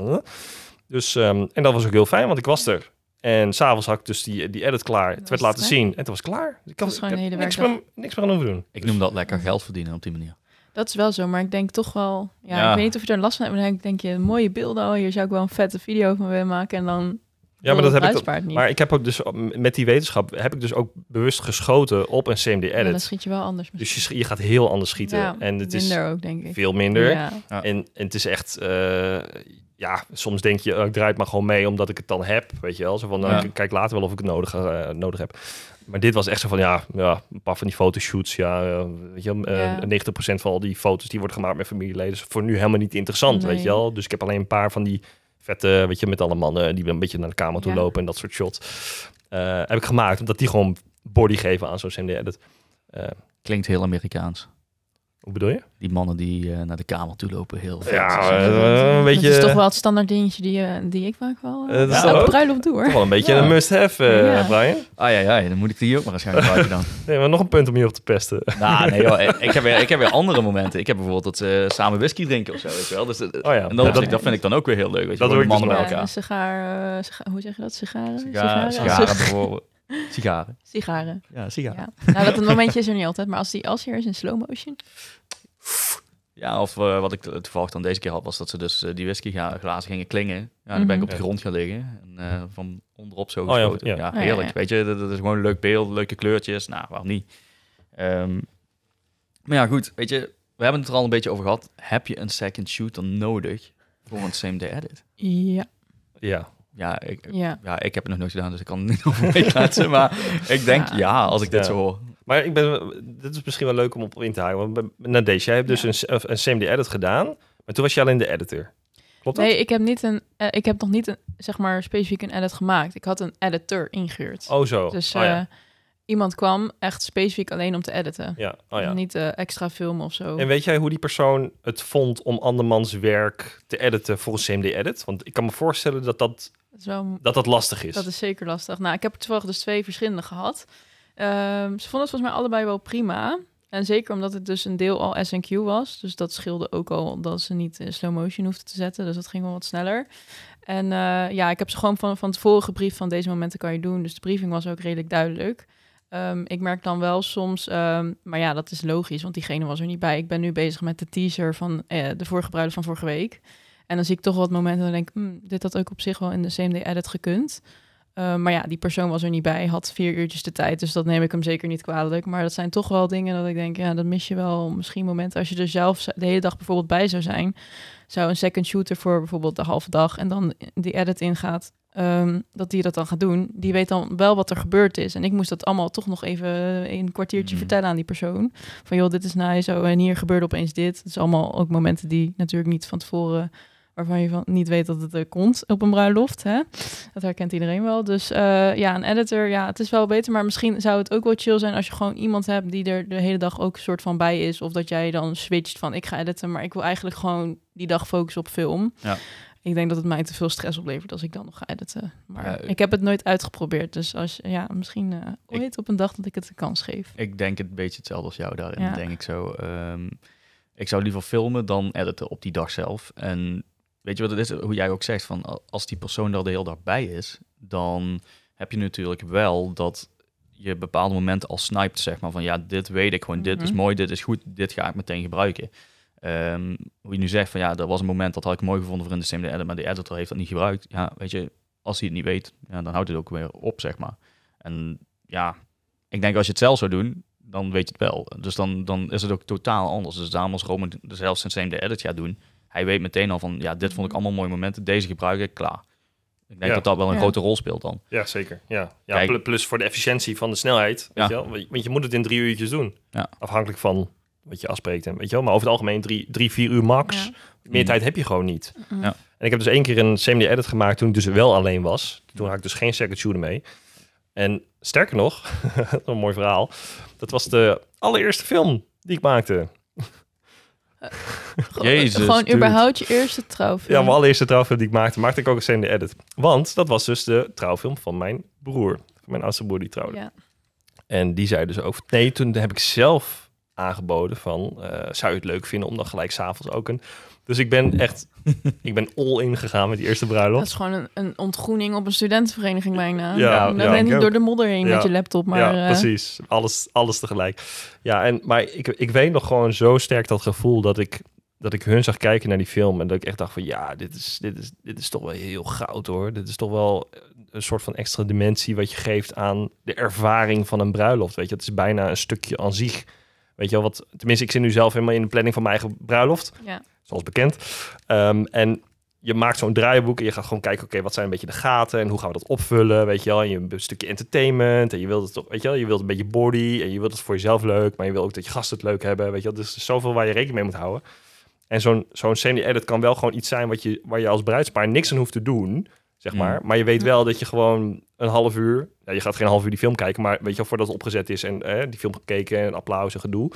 Dus, ehm, en dat was ook heel fijn, want ik was er. En s'avonds had ik dus die, die edit klaar. Het werd laten zien. En het was klaar. Ik, gewoon ik hele niks, meer, niks meer aan hoeven doen. Ik noem dat lekker geld verdienen op die manier. Dat is wel zo, maar ik denk toch wel... Ja, Ja. ik weet niet of je er last van hebt, maar dan denk je... mooie beelden, oh, hier zou ik wel een vette video van willen maken. En dan... Ja, maar dat heb ik ook. bruidspaar niet. Maar ik heb ook dus, met die wetenschap, heb ik dus ook bewust geschoten op een CMD Ja, edit. dan schiet je wel anders Dus je, je gaat heel anders schieten. Ja, en het is minder ook, denk ik. veel minder. Ja. Ja. En, en het is echt, eh, ja, soms denk je, oh, ik draai het maar gewoon mee omdat ik het dan heb. Weet je wel, zo van, nou, Ja. ik kijk later wel of ik het nodig, eh, nodig heb. Maar dit was echt zo van, ja, ja een paar van die fotoshoots, ja, eh, weet je, wel, eh, Ja. 90% van al die foto's die worden gemaakt met familieleden is voor nu helemaal niet interessant, Nee. weet je wel. Dus ik heb alleen een paar van die vette, weet je, met alle mannen die een beetje naar de kamer toe Ja. lopen en dat soort shots. eh, heb ik gemaakt, omdat die gewoon body geven aan zo'n CMD edit. Eh, Klinkt heel Amerikaans. Hoe bedoel je? Die mannen die eh, naar de kamer toe lopen, heel vet. Ja, eh, een beetje... Dat is toch wel het standaard dingetje die, eh, die ik vaak wel... Eh, dat Uh, is ook- bruiloft doe, Toch hoor. wel een beetje Ja. een must-have, eh, Ja. Brian. Ah ja, ja, dan moet ik die ook maar eens gaan gebruiken dan. Nee, maar nog een punt om je op te pesten. nou, nee joh, ik heb, weer, ik heb weer andere momenten. Ik heb bijvoorbeeld dat ze samen whisky drinken of zo, weet je wel. Dus, eh, Oh ja, en dan, Ja, dat, dat- dat vind ik dan ook weer heel leuk, weet je dat wel. doe ik mannen dus bij Ja, elkaar. een sigaar, eh, siga- hoe zeg je dat? Sigaren? Sigaren, Sigaren? sigaren Sig- bijvoorbeeld. Sigaren. Sigaren. Ja, sigaren. Ja. Nou, dat momentje is er niet altijd, maar als die als hier is in slow motion. Ja, of eh, wat ik to- toevallig dan deze keer had, was dat ze dus eh, die whiskyglazen gingen klingen. Ja, dan ben ik op de Mhm. grond gaan liggen. En eh, van onderop zo Oh ja, geschoten. ja. ja. Oh ja, heerlijk. ja. Weet je, dat, dat is gewoon een leuk beeld, leuke kleurtjes. Nou, waarom niet? Ehm, maar ja, goed. Weet je, we hebben het er al een beetje over gehad. Heb je een second shooter nodig voor een same day edit? Ja, Ja. Ja, ik, ja. ja, ik heb het nog nooit gedaan, dus ik kan het niet over meepraten. Maar ik denk Ja. ja, als ik dit zo hoor. Maar ik ben, dit is misschien wel leuk om op in te haken. Want deze, jij hebt dus een, een CMD edit gedaan. Maar toen was je alleen de editor. Klopt dat? Nee, ik heb, niet een, eh, ik heb nog niet een, zeg maar, specifiek een edit gemaakt. Ik had een editor ingehuurd. Oh zo. Dus oh, ja. eh, iemand kwam echt specifiek alleen om te editen. ja. Oh, ja. Niet eh, extra filmen of zo. En weet jij hoe die persoon het vond om andermans werk te editen voor een CMD edit? Want ik kan me voorstellen dat dat, dat, is wel, dat, dat lastig is. dat is zeker lastig. Nou, ik heb er toevallig dus twee verschillende gehad. Ehm, ze vonden het volgens mij allebei wel prima. En zeker omdat het dus een deel al SNQ was. Dus dat scheelde ook al dat ze niet in slow motion hoefden te zetten. Dus dat ging wel wat sneller. En eh, ja, ik heb ze gewoon van, van tevoren gebriefd van deze momenten kan je doen. Dus de briefing was ook redelijk duidelijk. Ehm, ik merk dan wel soms, ehm, maar ja, dat is logisch, want diegene was er niet bij. Ik ben nu bezig met de teaser van eh, de vorige bruiloft van vorige week. En dan zie ik toch wat momenten en denk ik, "Hmm, dit had ook op zich wel in de CMD-edit gekund. Uh, maar ja, die persoon was er niet bij, had vier uurtjes de tijd, dus dat neem ik hem zeker niet kwalijk. Maar dat zijn toch wel dingen dat ik denk, ja, dat mis je wel misschien momenten. Als je er zelf de hele dag bijvoorbeeld bij zou zijn, zou een second shooter voor bijvoorbeeld de halve dag en dan die edit ingaat, um, dat die dat dan gaat doen. Die weet dan wel wat er gebeurd is. En ik moest dat allemaal toch nog even een kwartiertje Mm. vertellen aan die persoon. Van joh, dit is nou zo en hier gebeurde opeens dit. Het is allemaal ook momenten die natuurlijk niet van tevoren waarvan je van niet weet dat het er komt op een bruiloft. Hè? Dat herkent iedereen wel. Dus eh, ja, een editor, ja, het is wel beter. Maar misschien zou het ook wel chill zijn als je gewoon iemand hebt die er de hele dag ook een soort van bij is. Of dat jij dan switcht van ik ga editen, maar ik wil eigenlijk gewoon die dag focussen op film. Ja. Ik denk dat het mij te veel stress oplevert als ik dan nog ga editen. Maar Ja, ik heb het nooit uitgeprobeerd. Dus als ja, misschien eh Ik- ooit op een dag dat ik het een kans geef. Ik denk het een beetje hetzelfde als jou daarin, Ja. denk ik zo. Ehm, ik zou liever filmen dan editen op die dag zelf. En weet je wat het is, hoe jij ook zegt, van als die persoon er de hele dag bij is, dan heb je natuurlijk wel dat je bepaalde momenten al sniped, zeg maar, van ja, dit weet ik gewoon, dit is Mhm. mooi, dit is goed, dit ga ik meteen gebruiken. Ehm, hoe je nu zegt van ja, er was een moment dat had ik mooi gevonden voor in de same edit, maar de editor heeft dat niet gebruikt. Ja, weet je, als hij het niet weet, ja, dan houdt het ook weer op, zeg maar. En ja, ik denk als je het zelf zou doen, dan weet je het wel. Dus dan, dan is het ook totaal anders. Dus daarom als Roman zelfs zijn same de edit gaat doen, hij weet meteen al van, ja, dit vond ik allemaal mooie momenten, deze gebruik ik, klaar. Ik denk Ja. dat dat wel een Ja. grote rol speelt dan. Ja, zeker. Ja. Ja, Kijk. plus voor de efficiëntie van de snelheid. Weet Ja. je wel? Want je- moet het in drie uurtjes doen. Ja. Afhankelijk van wat je afspreekt. En, weet je wel? Maar over het algemeen drie, drie vier uur max. Ja. Meer Mm. tijd heb je gewoon niet. Ja. En ik heb dus één keer een semi edit gemaakt toen ik dus wel alleen was. Toen had ik dus geen second shooter mee. En sterker nog, een mooi verhaal. Dat was de allereerste film die ik maakte. Jezus, Gewoon dude. überhaupt je eerste trouwfilm. Ja, mijn allereerste trouwfilm die ik maakte, maakte ik ook een semi edit. Want dat was dus de trouwfilm van mijn broer. Van mijn oudste broer die trouwde. Ja. En die zei dus ook... Nee, toen heb ik zelf aangeboden van... eh, zou je het leuk vinden om dan gelijk s'avonds ook een... Dus ik ben echt... ik ben all in gegaan met die eerste Dat bruiloft. is gewoon een, een ontgroening op een studentenvereniging bijna. Ja, dan ja, ben ik je door de modder heen Ja. met je laptop. Maar, ja, eh, precies. Alles, alles tegelijk. Ja, en, maar ik, ik weet nog gewoon zo sterk dat gevoel dat ik, dat ik hun zag kijken naar die film. En dat ik echt dacht van ja, dit is, dit is, dit is toch wel heel goud hoor. Dit is toch wel een soort van extra dimensie wat je geeft aan de ervaring van een bruiloft. Weet je, het is bijna een stukje aan zich. Weet je wel, wat, tenminste, ik zit nu zelf helemaal in de planning van mijn eigen bruiloft ja. zoals bekend. Ehm, en je maakt zo'n draaiboek en je gaat gewoon kijken, oké, wat zijn een beetje de gaten en hoe gaan we dat opvullen, weet je wel. En je hebt een stukje entertainment en je wilt het toch, weet je wel, je wilt een beetje body en je wilt het voor jezelf leuk, maar je wil ook dat je gasten het leuk hebben, weet je wel. Dus er is zoveel waar je rekening mee moet houden. En zo'n zo'n semi-edit kan wel gewoon iets zijn wat je, waar je als bruidspaar niks aan hoeft te doen, zeg Mm. maar. Maar je weet wel dat je gewoon een half uur, ja, je gaat geen half uur die film kijken, maar weet je wel, voordat het opgezet is en eh, die film gekeken en applaus en gedoe,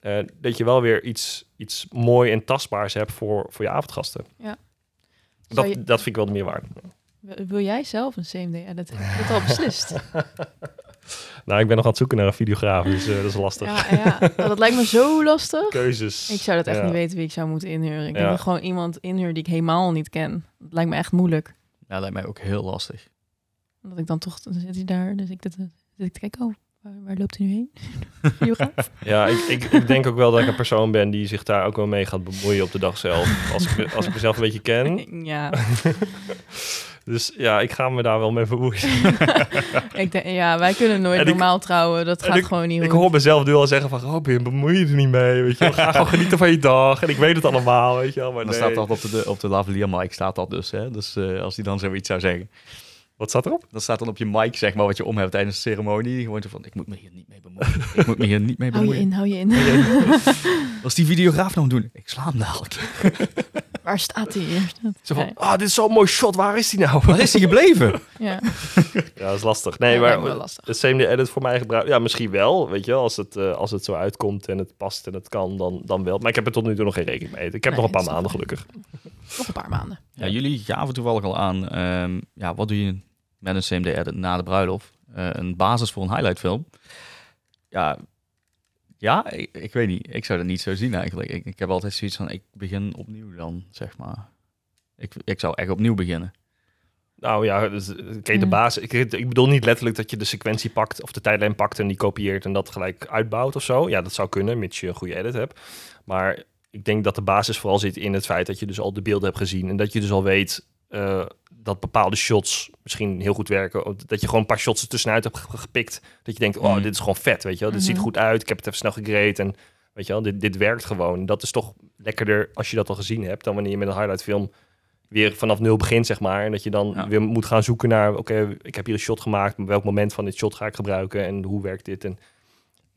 eh, dat je wel weer iets, iets mooi en tastbaars hebt voor, voor je avondgasten. Zou Dat, je- dat vind ik wel meer waard. Wil- Wil jij zelf een CMD edit? Heb je dat al beslist? Nou, ik ben nog aan het zoeken naar een videograaf, dus eh, dat is lastig. ja, ja. Oh, dat lijkt me zo lastig. Keuzes. Ik zou dat echt Ja. niet weten wie ik zou moeten inhuren. Ik Ja. denk dat gewoon iemand inhuren die ik helemaal niet ken. Dat lijkt me echt moeilijk. Ja, lijkt mij ook heel lastig. Dat ik dan toch, dan zit hij daar, dus ik, zit ik oh, waar, waar loopt hij nu heen? Ja, ik, ik, ik denk ook wel dat ik een persoon ben die zich daar ook wel mee gaat bemoeien op de dag zelf. Als ik, als ik mezelf een beetje ken. ja, Dus ja, ik ga me daar wel mee bemoeien. ik denk, ja, wij kunnen nooit En ik- normaal trouwen. Dat gaat gewoon niet Ik goed. hoor mezelf nu al zeggen van, Robin, bemoei je er niet mee. Weet je wel. Ga gewoon genieten van je dag. En ik weet het allemaal, weet je wel. Maar Dan nee. staat dat op de, op de lavalier mic, staat dat dus. Hè? Dus eh, als hij dan zoiets zou zeggen. Wat staat erop? Dat staat dan op je mic, zeg maar, wat je om hebt tijdens de ceremonie. Gewoon zo van, ik moet me hier niet mee bemoeien. Ik moet me hier niet mee Hou je bemoeien. in, hou je in. Als die videograaf nou doen, ik sla hem dadelijk. Waar staat hij hier? Zo van. Ah, dit is zo'n mooi shot. Waar is die nou? waar is hij gebleven? Ja, Ja, dat is lastig. Nee, Ja, maar lastig. de CMD edit voor mijn gebruik, ja, misschien wel. Weet je, als het, eh, als het zo uitkomt en het past en het kan, dan, dan wel. Maar ik heb er tot nu toe nog geen rekening mee. Ik heb Nee, nog een paar maanden, gelukkig. nog een paar maanden. Ja, jullie gaven toevallig al aan, ehm, ja, wat doe je met een CMD edit na de bruiloft? Eh, een basis voor een highlight film. Ja, ja ik, ik weet niet. Ik zou dat niet zo zien eigenlijk. Ik, ik heb altijd zoiets van, ik begin opnieuw dan, zeg maar. Ik, ik zou echt opnieuw beginnen. Nou ja, dus, eh, kijk, de basis. Ik, ik bedoel niet letterlijk dat je de sequentie pakt of de tijdlijn pakt en die kopieert en dat gelijk uitbouwt of zo. Ja, dat zou kunnen, mits je een goede edit hebt. Maar ik denk dat de basis vooral zit in het feit dat je dus al de beelden hebt gezien en dat je dus al weet eh, dat bepaalde shots misschien heel goed werken. Dat je gewoon een paar shots er tussenuit hebt ge- gepikt. Dat je denkt, oh, Mm. dit is gewoon vet, weet je wel. Dit ziet Mhm. goed uit, ik heb het even snel gegrade en weet je wel, dit, dit werkt gewoon. Dat is toch lekkerder als je dat al gezien hebt dan wanneer je met een highlight film weer vanaf nul begint, zeg maar. En dat je dan Ja. weer moet gaan zoeken naar, oké, ik heb hier een shot gemaakt, maar welk moment van dit shot ga ik gebruiken en hoe werkt dit? En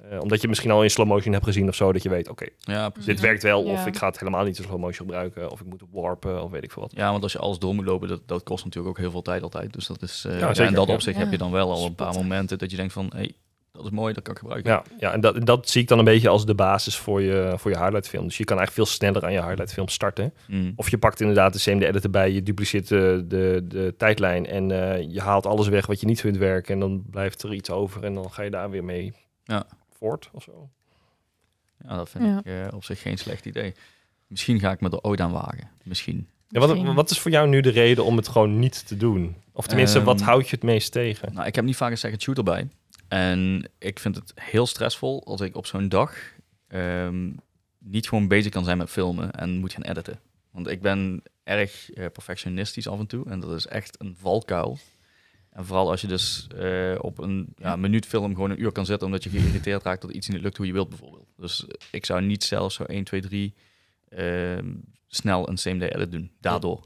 Eh, omdat je misschien al in slow motion hebt gezien of zo, dat je weet, oké, Ja, dit werkt wel. Of Ja. ik ga het helemaal niet in slow motion gebruiken. Of ik moet warpen, of weet ik veel wat. Ja, want als je alles door moet lopen, dat, dat kost natuurlijk ook heel veel tijd altijd. Dus dat is, eh, Ja, zeker, in dat ja. opzicht heb je dan wel al een paar momenten dat je denkt van, hé, hey, dat is mooi, dat kan ik gebruiken. Ja, ja en dat, dat zie ik dan een beetje als de basis voor je, voor je highlight film. Dus je kan eigenlijk veel sneller aan je highlight film starten. Mm. Of je pakt inderdaad de CMD editor bij, je dupliceert de, de, de tijdlijn en eh, je haalt alles weg wat je niet vindt werken. En dan blijft er iets over en dan ga je daar weer mee Ja. Of zo. Ja, dat vind Ja. ik eh, op zich geen slecht idee. Misschien ga ik me er ooit aan wagen. Misschien. Ja, wat, wat is voor jou nu de reden om het gewoon niet te doen? Of tenminste, wat Ehm, houdt je het meest tegen? Nou, ik heb niet vaak een second shooter bij. En ik vind het heel stressvol als ik op zo'n dag ehm, niet gewoon bezig kan zijn met filmen en moet gaan editen. Want ik ben erg eh, perfectionistisch af en toe en dat is echt een valkuil. En vooral als je dus eh, op een ja, minuut film gewoon een uur kan zetten omdat je geïrriteerd raakt dat iets niet lukt hoe je wilt bijvoorbeeld. Dus ik zou niet zelf zo 1, 2, 3 ehm, snel een same day edit doen. Daardoor.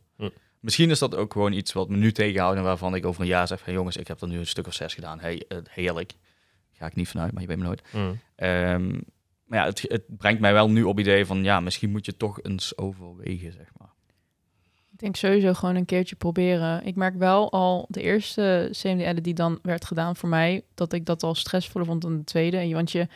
Misschien is dat ook gewoon iets wat me nu tegenhoudt en waarvan ik over een jaar zeg van jongens, ik heb er nu een stuk of zes gedaan. Hey, eh, heerlijk. Ga ik niet vanuit, maar je weet me nooit. Ehm, maar ja, het, het brengt mij wel nu op idee van ja, misschien moet je toch eens overwegen, zeg maar. Ik denk sowieso gewoon een keertje proberen. Ik merk wel al de eerste CMD die dan werd gedaan voor mij, dat ik dat al stressvoller vond dan de tweede. En je- Want je,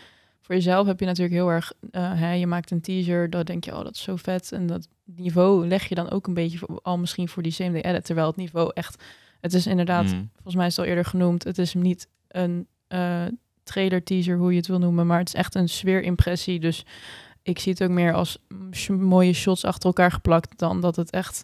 voor jezelf heb je natuurlijk heel erg, eh, hè, je maakt een teaser, dan denk je, oh dat is zo vet. En dat niveau leg je dan ook een beetje voor- al misschien voor die CMD edit, terwijl het niveau echt, het is inderdaad, Mm. volgens mij is het al eerder genoemd, het is niet een eh, trailer teaser, hoe je het wil noemen, maar het is echt een sfeerimpressie. Dus ik zie het ook meer als mooie shots achter elkaar geplakt dan dat het echt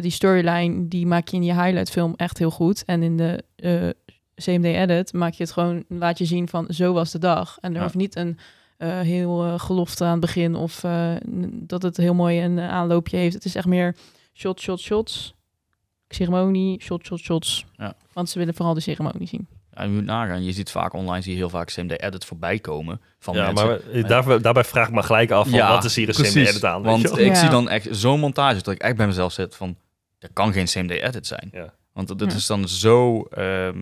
die storyline die maak je in je highlight film echt heel goed en in de eh, CMD edit maak je het gewoon laat je zien van zo was de dag en er Ja. hoeft niet een eh, heel eh, gelofte aan het begin of dat het heel mooi een aanloopje heeft. Het is echt meer shot, shot, shots, ceremonie, shot, shot, shots. Ja. Want ze willen vooral de ceremonie zien. Ja, je moet nagaan. Je ziet vaak online, zie je heel vaak CMD edit voorbij komen van Ja, mensen. maar daar, daarbij vraag ik me gelijk af van Ja, wat is hier een precies. CMD edit aan? weet Want ik Ja. zie dan echt zo'n montage dat ik echt bij mezelf zit van, dat kan geen CMD edit zijn. Ja. Want dat Ja. is dan zo, ehm,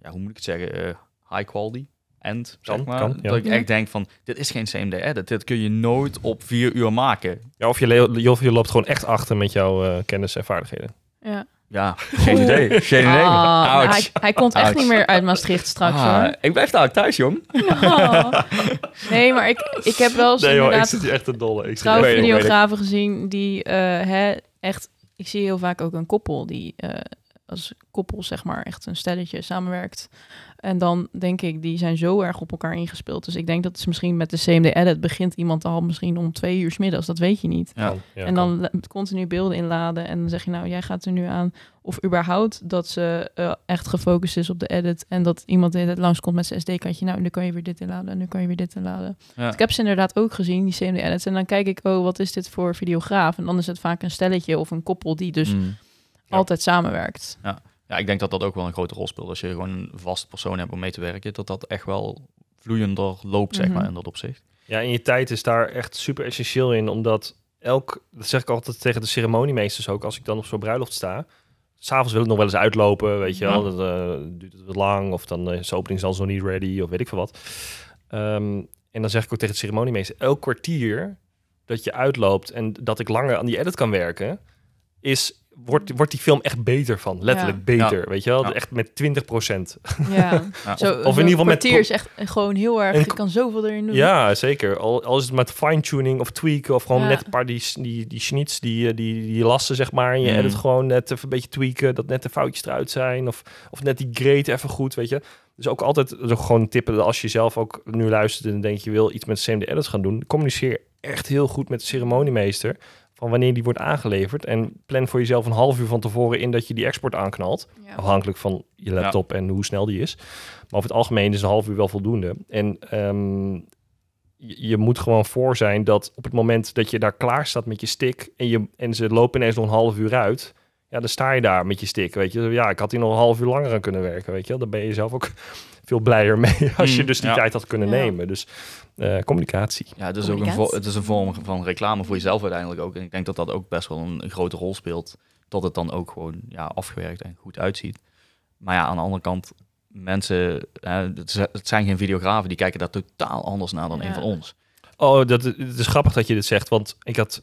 ja, hoe moet ik het zeggen, eh, high quality. end, zeg Kan, maar. kan, ja. Dat ik echt denk van, dit is geen CMD edit. Dit kun je nooit op vier uur maken. Ja, of, je le- of je loopt gewoon echt achter met jouw eh, kennis en vaardigheden. Ja. Ja, geen idee. Geen idee. Ah, nou, hij, hij komt echt Ouch. niet meer uit Maastricht straks Ah, hoor. ik blijf daar thuis, jong. Oh. Nee, maar ik, ik heb wel eens Nee joh, ik zit hier echt te dolle. Ik zit trouwe echt- videografen gezien die eh, hè, echt... Ik zie heel vaak ook een koppel die eh, als koppel zeg maar echt een stelletje samenwerkt. En dan denk ik, die zijn zo erg op elkaar ingespeeld. Dus ik denk dat het misschien met de CMD edit begint iemand al misschien om twee uur 's middags. Dat weet je niet. Ja. Kan, ja, en dan la- continu beelden inladen. En dan zeg je nou, jij gaat er nu aan. Of überhaupt dat ze eh, echt gefocust is op de edit. En dat iemand de tijd langskomt met zijn SD-kaartje. Nou, nu kan je weer dit inladen. En nu kan je weer dit inladen. Ja. Dus ik heb ze inderdaad ook gezien, die CMD edits. En dan kijk ik, oh, wat is dit voor videograaf? En dan is het vaak een stelletje of een koppel die dus Mm. Ja. altijd samenwerkt. Ja, ik denk dat dat ook wel een grote rol speelt. Als je gewoon een vast persoon hebt om mee te werken, dat dat echt wel vloeiender loopt, zeg Mhm. maar, in dat opzicht. Ja, en je tijd is daar echt super essentieel in, omdat elk, dat zeg ik altijd tegen de ceremoniemeesters ook, als ik dan op zo'n bruiloft sta. S'avonds wil ik nog wel eens uitlopen, weet je wel. Ja. Dat eh, duurt het wat lang, of dan is de opening zelfs nog niet ready, of weet ik veel wat. Ehm, en dan zeg ik ook tegen de ceremoniemeester, elk kwartier dat je uitloopt en dat ik langer aan die edit kan werken, is, wordt, wordt die film echt beter van. Letterlijk Ja. beter, weet je wel. Ja. Echt met 20 procent. Ja, Ja, zo, of in ieder geval met is echt gewoon heel erg... En- Je kan zoveel erin doen. Ja, zeker. Al, al is het met fine-tuning of tweaken... of gewoon Ja. net een paar die, die, die schnits, die, eh, die, die lassen, zeg maar... en je Mm. edit gewoon net even een beetje tweaken... dat net de foutjes eruit zijn... of, of net die grade even goed, weet je. Dus ook altijd ook gewoon tippen... als je zelf ook nu luistert en denkt... je wil iets met CMD edits gaan doen... communiceer echt heel goed met de ceremoniemeester... van wanneer die wordt aangeleverd... en plan voor jezelf een half uur van tevoren in... dat je die export aanknalt... Ja. Afhankelijk van je laptop en hoe snel die is. Maar over het algemeen is een half uur wel voldoende. En ehm, je, je moet gewoon voor zijn dat op het moment dat je daar klaar staat met je stick... en, je, en ze lopen ineens nog een half uur uit... ja, dan sta je daar met je stick, weet je. Ja, ik had hier nog een half uur langer aan kunnen werken, weet je wel. Dan ben je zelf ook veel blijer mee als je Mm, dus die ja. tijd had kunnen Ja. nemen. Dus eh, communicatie. Ja, het is ook een, vo- het is een vorm van reclame voor jezelf uiteindelijk ook. En ik denk dat dat ook best wel een, een grote rol speelt. Dat het dan ook gewoon ja, afgewerkt en goed uitziet. Maar ja, aan de andere kant, mensen, eh, het zijn geen videografen, die kijken daar totaal anders naar dan Ja. een van ons. Oh, dat, het is grappig dat je dit zegt, want ik had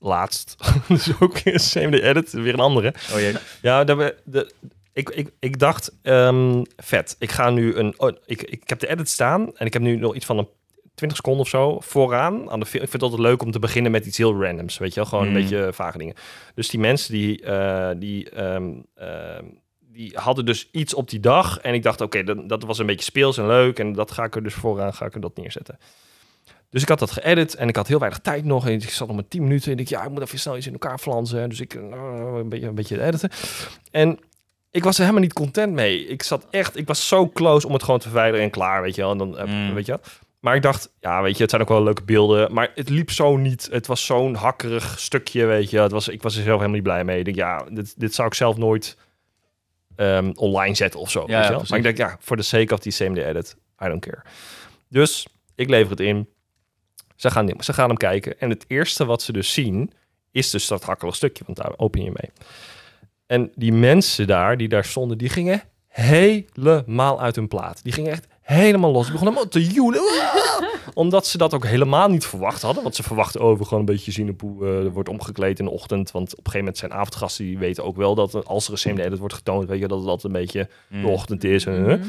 laatst, dus ook same day edit, weer een andere. Oh jee. Ja, dat we, de, ik, ik, ik dacht, ehm, vet, ik ga nu een, oh, ik, ik heb de edit staan en ik heb nu nog iets van een 20 seconden of zo vooraan aan de film. Ik vind het altijd leuk om te beginnen met iets heel randoms, weet je wel, gewoon Mm. een beetje vage dingen. Dus die mensen die, eh, die, ehm, ehm, die hadden dus iets op die dag en ik dacht, oké, dat, dat was een beetje speels en leuk en dat ga ik er dus vooraan, ga ik er dat neerzetten. Dus ik had dat geëdit en ik had heel weinig tijd nog. En ik zat nog maar 10 minuten. En ik ja, ik moet even snel iets in elkaar flansen. Dus ik eh, een beetje, een beetje editen. En ik was er helemaal niet content mee. Ik zat echt, ik was zo close om het gewoon te verwijderen en klaar, weet je wel. En dan, eh, Mm. weet je wel. Maar ik dacht, ja, weet je, het zijn ook wel leuke beelden. Maar het liep zo niet. Het was zo'n hakkerig stukje, weet je. Het was, ik was er zelf helemaal niet blij mee. Ik denk, ja, dit, dit zou ik zelf nooit ehm, online zetten of zo. Ja, weet je ja, wel. precies. maar ik denk, ja, voor de sake of die same day edit, I don't care. Dus ik lever het in. Ze gaan, ze gaan hem kijken. En het eerste wat ze dus zien, is dus dat hakkerig stukje. Want daar open je mee. En die mensen daar, die daar stonden, die gingen helemaal uit hun plaat. Die gingen echt helemaal los. Die begonnen helemaal te joelen. Ah! Omdat ze dat ook helemaal niet verwacht hadden. Want ze verwachten over gewoon een beetje zien op hoe eh, er wordt omgekleed in de ochtend. Want op een gegeven moment zijn avondgasten die weten ook wel dat als er een same edit wordt getoond, weet je dat het altijd een beetje Mm. de ochtend is. En, Mhm.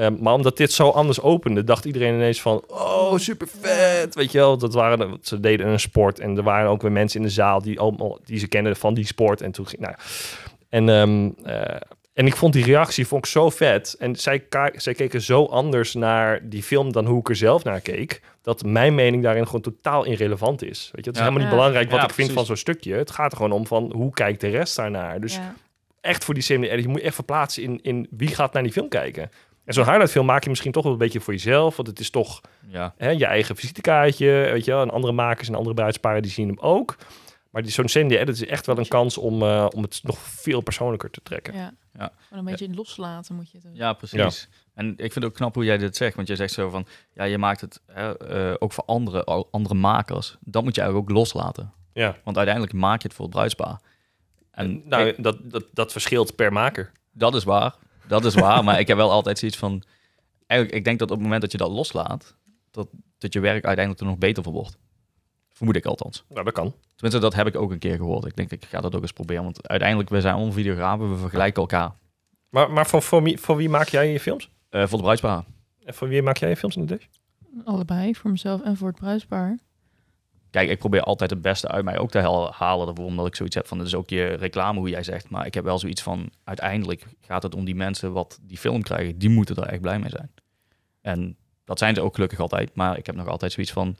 Ehm, maar omdat dit zo anders opende, dacht iedereen ineens van... Oh, super vet! Weet je wel, dat waren, ze deden een sport. En er waren ook weer mensen in de zaal die, allemaal, die ze kenden van die sport. En toen ging... Nou, ja. en, ehm, eh, en ik vond die reactie vond ik zo vet. En zij, zij keken zo anders naar die film dan hoe ik er zelf naar keek. Dat mijn mening daarin gewoon totaal irrelevant is. Weet je, het is Ja. helemaal niet Ja. belangrijk wat Ja, ik vind precies. van zo'n stukje. Het gaat er gewoon om van hoe kijkt de rest daarnaar. Dus Ja. echt voor die same edit. Je moet je echt verplaatsen in, in wie gaat naar die film kijken. En zo'n highlight film maak je misschien toch wel een beetje voor jezelf. Want het is toch Ja. hè, je eigen visitekaartje. Weet je wel. En andere makers en andere bruidsparen die zien hem ook. Maar die, zo'n same edit is echt wel een kans om, eh, om het nog veel persoonlijker te trekken. Ja. Ja. Gewoon een beetje loslaten moet je het ook. Ja, precies. En ik vind het ook knap hoe jij dit zegt. Want jij zegt zo van, ja, je maakt het hè, eh, ook voor andere, al- andere makers. Dat moet je eigenlijk ook loslaten. Ja. Want uiteindelijk maak je het voor het bruidspaar. En nou, kijk, dat, dat, dat verschilt per maker. dat is waar. Dat is waar. maar ik heb wel altijd zoiets van... Eigenlijk, ik denk dat op het moment dat je dat loslaat... Dat, dat je werk uiteindelijk er nog beter voor wordt. Vermoed ik althans. Nou, dat kan. Tenminste, dat heb ik ook een keer gehoord. Ik denk, ik ga dat ook eens proberen. Want uiteindelijk, we zijn allemaal videografen. We vergelijken elkaar. Maar, maar voor, voor, wie, voor wie maak jij je films? Eh, voor de bruidspaar. En voor wie maak jij je films in de Dash? Allebei, voor mezelf en voor het bruidspaar. Kijk, ik probeer altijd het beste uit mij ook te halen. daarvoor, Omdat ik zoiets heb van, dat is ook je reclame, hoe jij zegt. Maar ik heb wel zoiets van, uiteindelijk gaat het om die mensen wat die film krijgen. Die moeten er echt blij mee zijn. En dat zijn ze ook gelukkig altijd. Maar ik heb nog altijd zoiets van,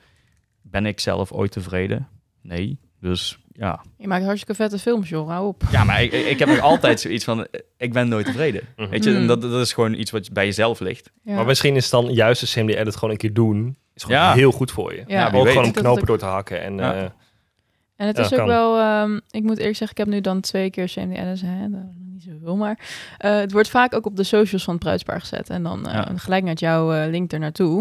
ben ik zelf ooit tevreden? Nee. Dus ja. Je maakt hartstikke vette films, joh. Hou op. Ja, maar ik, ik heb nog altijd zoiets van, ik ben nooit tevreden. Mhm. Weet je, en Mm. dat, dat is gewoon iets wat bij jezelf ligt. Ja. Maar misschien is dan juist de same edit gewoon een keer doen. Is gewoon Ja. heel goed voor je. Ja, wie ook gewoon om knopen door te hakken. En, Ja. eh, En het Ja, is ook kan. wel, ehm, ik moet eerlijk zeggen, ik heb nu dan twee keer CMD Edits, hè, niet zoveel, maar eh, het wordt vaak ook op de socials van het bruidspaar gezet. En dan eh, Ja. gelijk naar jouw eh, link er naartoe.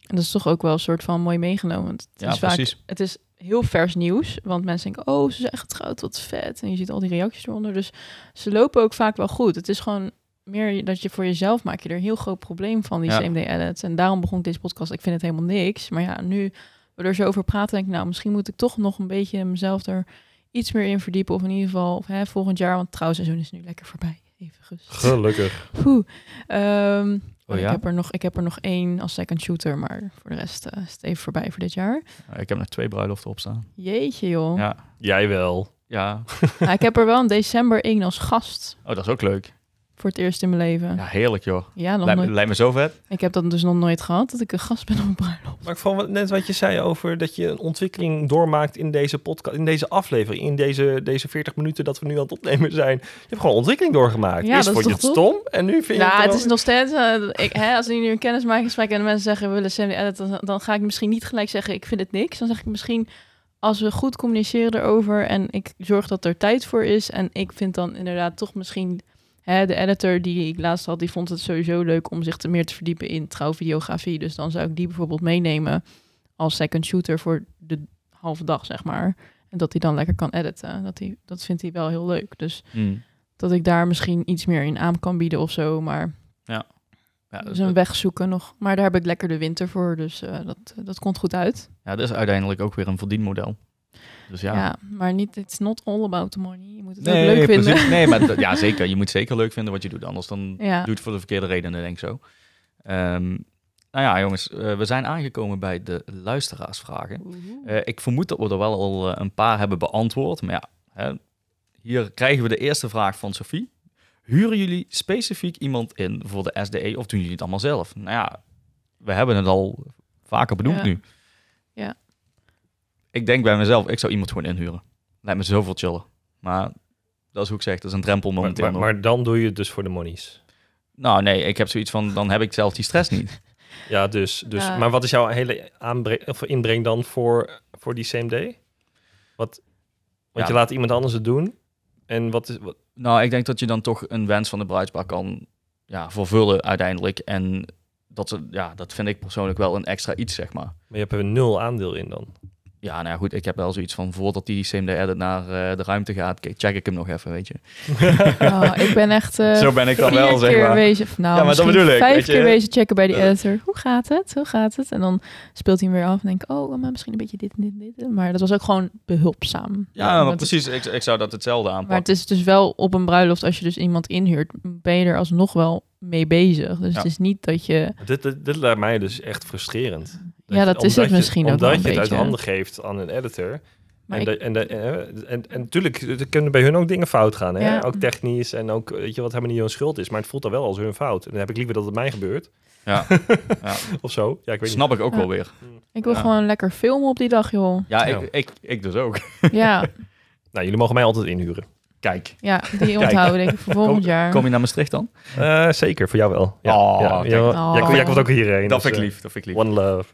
En dat is toch ook wel een soort van mooi meegenomen. want Het Ja, is vaak, precies. het is heel vers nieuws, want mensen denken, oh, ze zijn getrouwd, wat vet. En je ziet al die reacties eronder, dus ze lopen ook vaak wel goed. Het is gewoon meer dat je voor jezelf maak je er een heel groot probleem van, die Ja. CMD edits. En daarom begon ik deze podcast, ik vind het helemaal niks. Maar ja, nu we er zo over praten, denk ik, nou, misschien moet ik toch nog een beetje mezelf er iets meer in verdiepen. Of in ieder geval of, hè, volgend jaar, want trouwseizoen is nu lekker voorbij. Even gerust. gelukkig. Ehm, Oh ja? ik, heb er nog, ik heb er nog één als second shooter, maar voor de rest eh, is het even voorbij voor dit jaar. Ik heb nog twee bruiloften op staan. Jeetje joh. Ja. Jij wel. Ja. Nou, ik heb er wel in december één als gast Oh, dat is ook leuk. Voor het eerst in mijn leven. Ja, Ja, heerlijk joh. nog Lijkt, nooit. lijkt me zo vet. Ik heb dat dus nog nooit gehad, dat ik een gast ben op een bruiloft. Maar ik vond wat- net wat je zei over dat je een ontwikkeling doormaakt in deze podcast, in deze aflevering, in deze, deze 40 minuten dat we nu aan het opnemen zijn. Je hebt gewoon ontwikkeling doorgemaakt. Ja, Eerst dat is vond je het stom en nu vind je Ja, het, het is nog steeds. eh, ik, hè, als ik nu een kennismakingsgesprek en de mensen zeggen we willen CMD edit, dan, dan ga ik misschien niet gelijk zeggen ik vind het niks. Dan zeg ik misschien als we goed communiceren erover en ik zorg dat er tijd voor is en ik vind dan inderdaad toch misschien hè, de editor die ik laatst had, die vond het sowieso leuk om zich te meer te verdiepen in trouwvideografie. Dus dan zou ik die bijvoorbeeld meenemen als second shooter voor de halve dag zeg maar. En dat hij dan lekker kan editen. Dat, hij, dat vindt hij wel heel leuk. Dus Hmm. dat ik daar misschien iets meer in aan kan bieden of zo. Maar Ja. Ja, Dus een weg zoeken nog. Maar daar heb ik lekker de winter voor, dus eh, dat, dat komt goed uit. ja, dat is uiteindelijk ook weer een verdienmodel. Dus ja. Ja. maar niet, it's not all about the money. Je moet het Nee, leuk vinden. precies. Nee, maar ja, zeker. Je moet zeker leuk vinden wat je doet. Anders dan Ja. doe je het voor de verkeerde redenen, denk ik zo. Ehm, nou ja, jongens. eh, we zijn aangekomen bij de luisteraarsvragen. Eh, ik vermoed dat we er wel al eh, een paar hebben beantwoord. Maar ja, hè, hier krijgen we de eerste vraag van Sophie. Huren jullie specifiek iemand in voor de SDE of doen jullie het allemaal zelf? Nou ja, we hebben het al vaker benoemd Ja. nu. Ja. Ik denk bij mezelf, ik zou iemand gewoon inhuren. Lijkt me zoveel chiller. Maar dat is hoe ik zeg, dat is een drempel Maar, momenteel. maar, maar dan doe je het dus voor de monies. Nou nee, ik heb zoiets van, dan heb ik zelf die stress niet. Ja, dus. dus. Maar wat is jouw hele aanbreng, of inbreng dan voor, voor die same day? Wat, want Ja. je laat iemand anders het doen. En wat is... Wat, Nou, ik denk dat je dan toch een wens van de bruidspaar kan ja, vervullen uiteindelijk. En dat, ze- ja, dat vind ik persoonlijk wel een extra iets, zeg maar. maar je hebt er nul aandeel in dan. Ja, nou ja, goed, ik heb wel zoiets van, voordat die same day edit naar eh, de ruimte gaat, kijk, check ik hem nog even, weet je. Oh, ik ben echt eh Zo ben ik dan wel, zeg keer maar. wezen, nou, Ja, maar dat misschien bedoel ik, vijf weet je. keer wezen checken bij die Eh. editor. Hoe gaat het? Hoe gaat het? En dan speelt hij hem weer af en denk ik, oh, maar misschien een beetje dit en dit en dit. Maar dat was ook gewoon behulpzaam. Ja, maar Want het- precies, ik, ik zou dat hetzelfde Maar aanpakken. het is dus wel op een bruiloft, als je dus iemand inhuurt, ben je er alsnog wel mee bezig. Dus Ja. het is niet dat je... Dit, dit, dit lijkt mij dus echt frustrerend. Ja, dat is het je- misschien ook Omdat wel je een het uit beetje. handen geeft aan een editor. Maar en, ik- de, en, de, eh, en, en natuurlijk, er kunnen bij hun ook dingen fout gaan. Hè? Ja. Ook technisch en ook, weet je, wat helemaal niet hun schuld is. Maar het voelt dan wel als hun fout. En dan heb ik liever dat het mij gebeurt. Ja, ja. Of zo. Ja, ik weet snap ik ook Ja. wel weer. Ik wil Ja. gewoon lekker filmen op die dag, joh. Ja, Ja. Ik, ik, ik dus ook. Ja. Nou, jullie mogen mij altijd inhuren. Kijk, ja die onthouden denk ik voor volgend jaar. kom je naar Maastricht dan? Eh, zeker, voor jou wel. Ja, Oh, ja, kijk. ja, Oh. Jij, jij komt ook hierheen. Dat dus, vind ik eh, lief, dat vind ik lief. One love.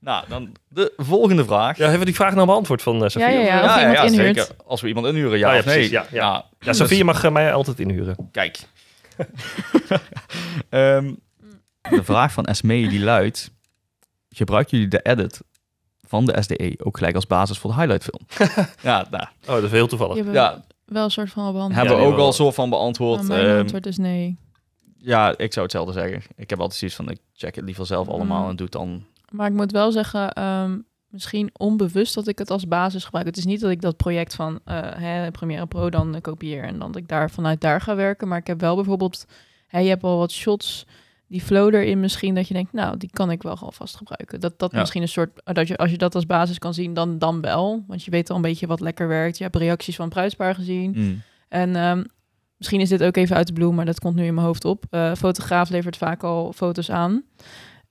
Nou, dan de volgende vraag. Ja, hebben we die vraag nou beantwoord van uh, Sofie? Ja, ja, of- ja. Inhuurt. zeker. Als we iemand inhuren, ja, Ah, ja, of nee. ja, ja. Ja, Dus- mag mij altijd inhuren. Kijk. Ehm, de vraag van Esmee die luidt... Gebruiken jullie de edit van de SDE ook gelijk als basis voor de highlightfilm? ja, nou, Oh, dat is heel toevallig. Ja, wel een soort van behandeld. hebben we ook wel. al soort van beantwoord. Maar mijn Ehm, antwoord is nee. ja, ik zou hetzelfde zeggen. Ik heb altijd zoiets van, ik check het liever zelf allemaal Mm. en doe het dan... Maar ik moet wel zeggen, ehm, misschien onbewust dat ik het als basis gebruik. Het is niet dat ik dat project van eh, hè, Premiere Pro dan kopieer en dan dat ik daar vanuit daar ga werken. Maar ik heb wel bijvoorbeeld, hè, je hebt al wat shots, die flow erin misschien, dat je denkt, nou, die kan ik wel gewoon vast gebruiken. Dat dat Ja. misschien een soort, dat je, als je dat als basis kan zien, dan, dan wel. Want je weet al een beetje wat lekker werkt. Je hebt reacties van het bruidspaar gezien. Mm. En ehm, misschien is dit ook even uit de bloem, maar dat komt nu in mijn hoofd op. Eh, fotograaf levert vaak al foto's aan.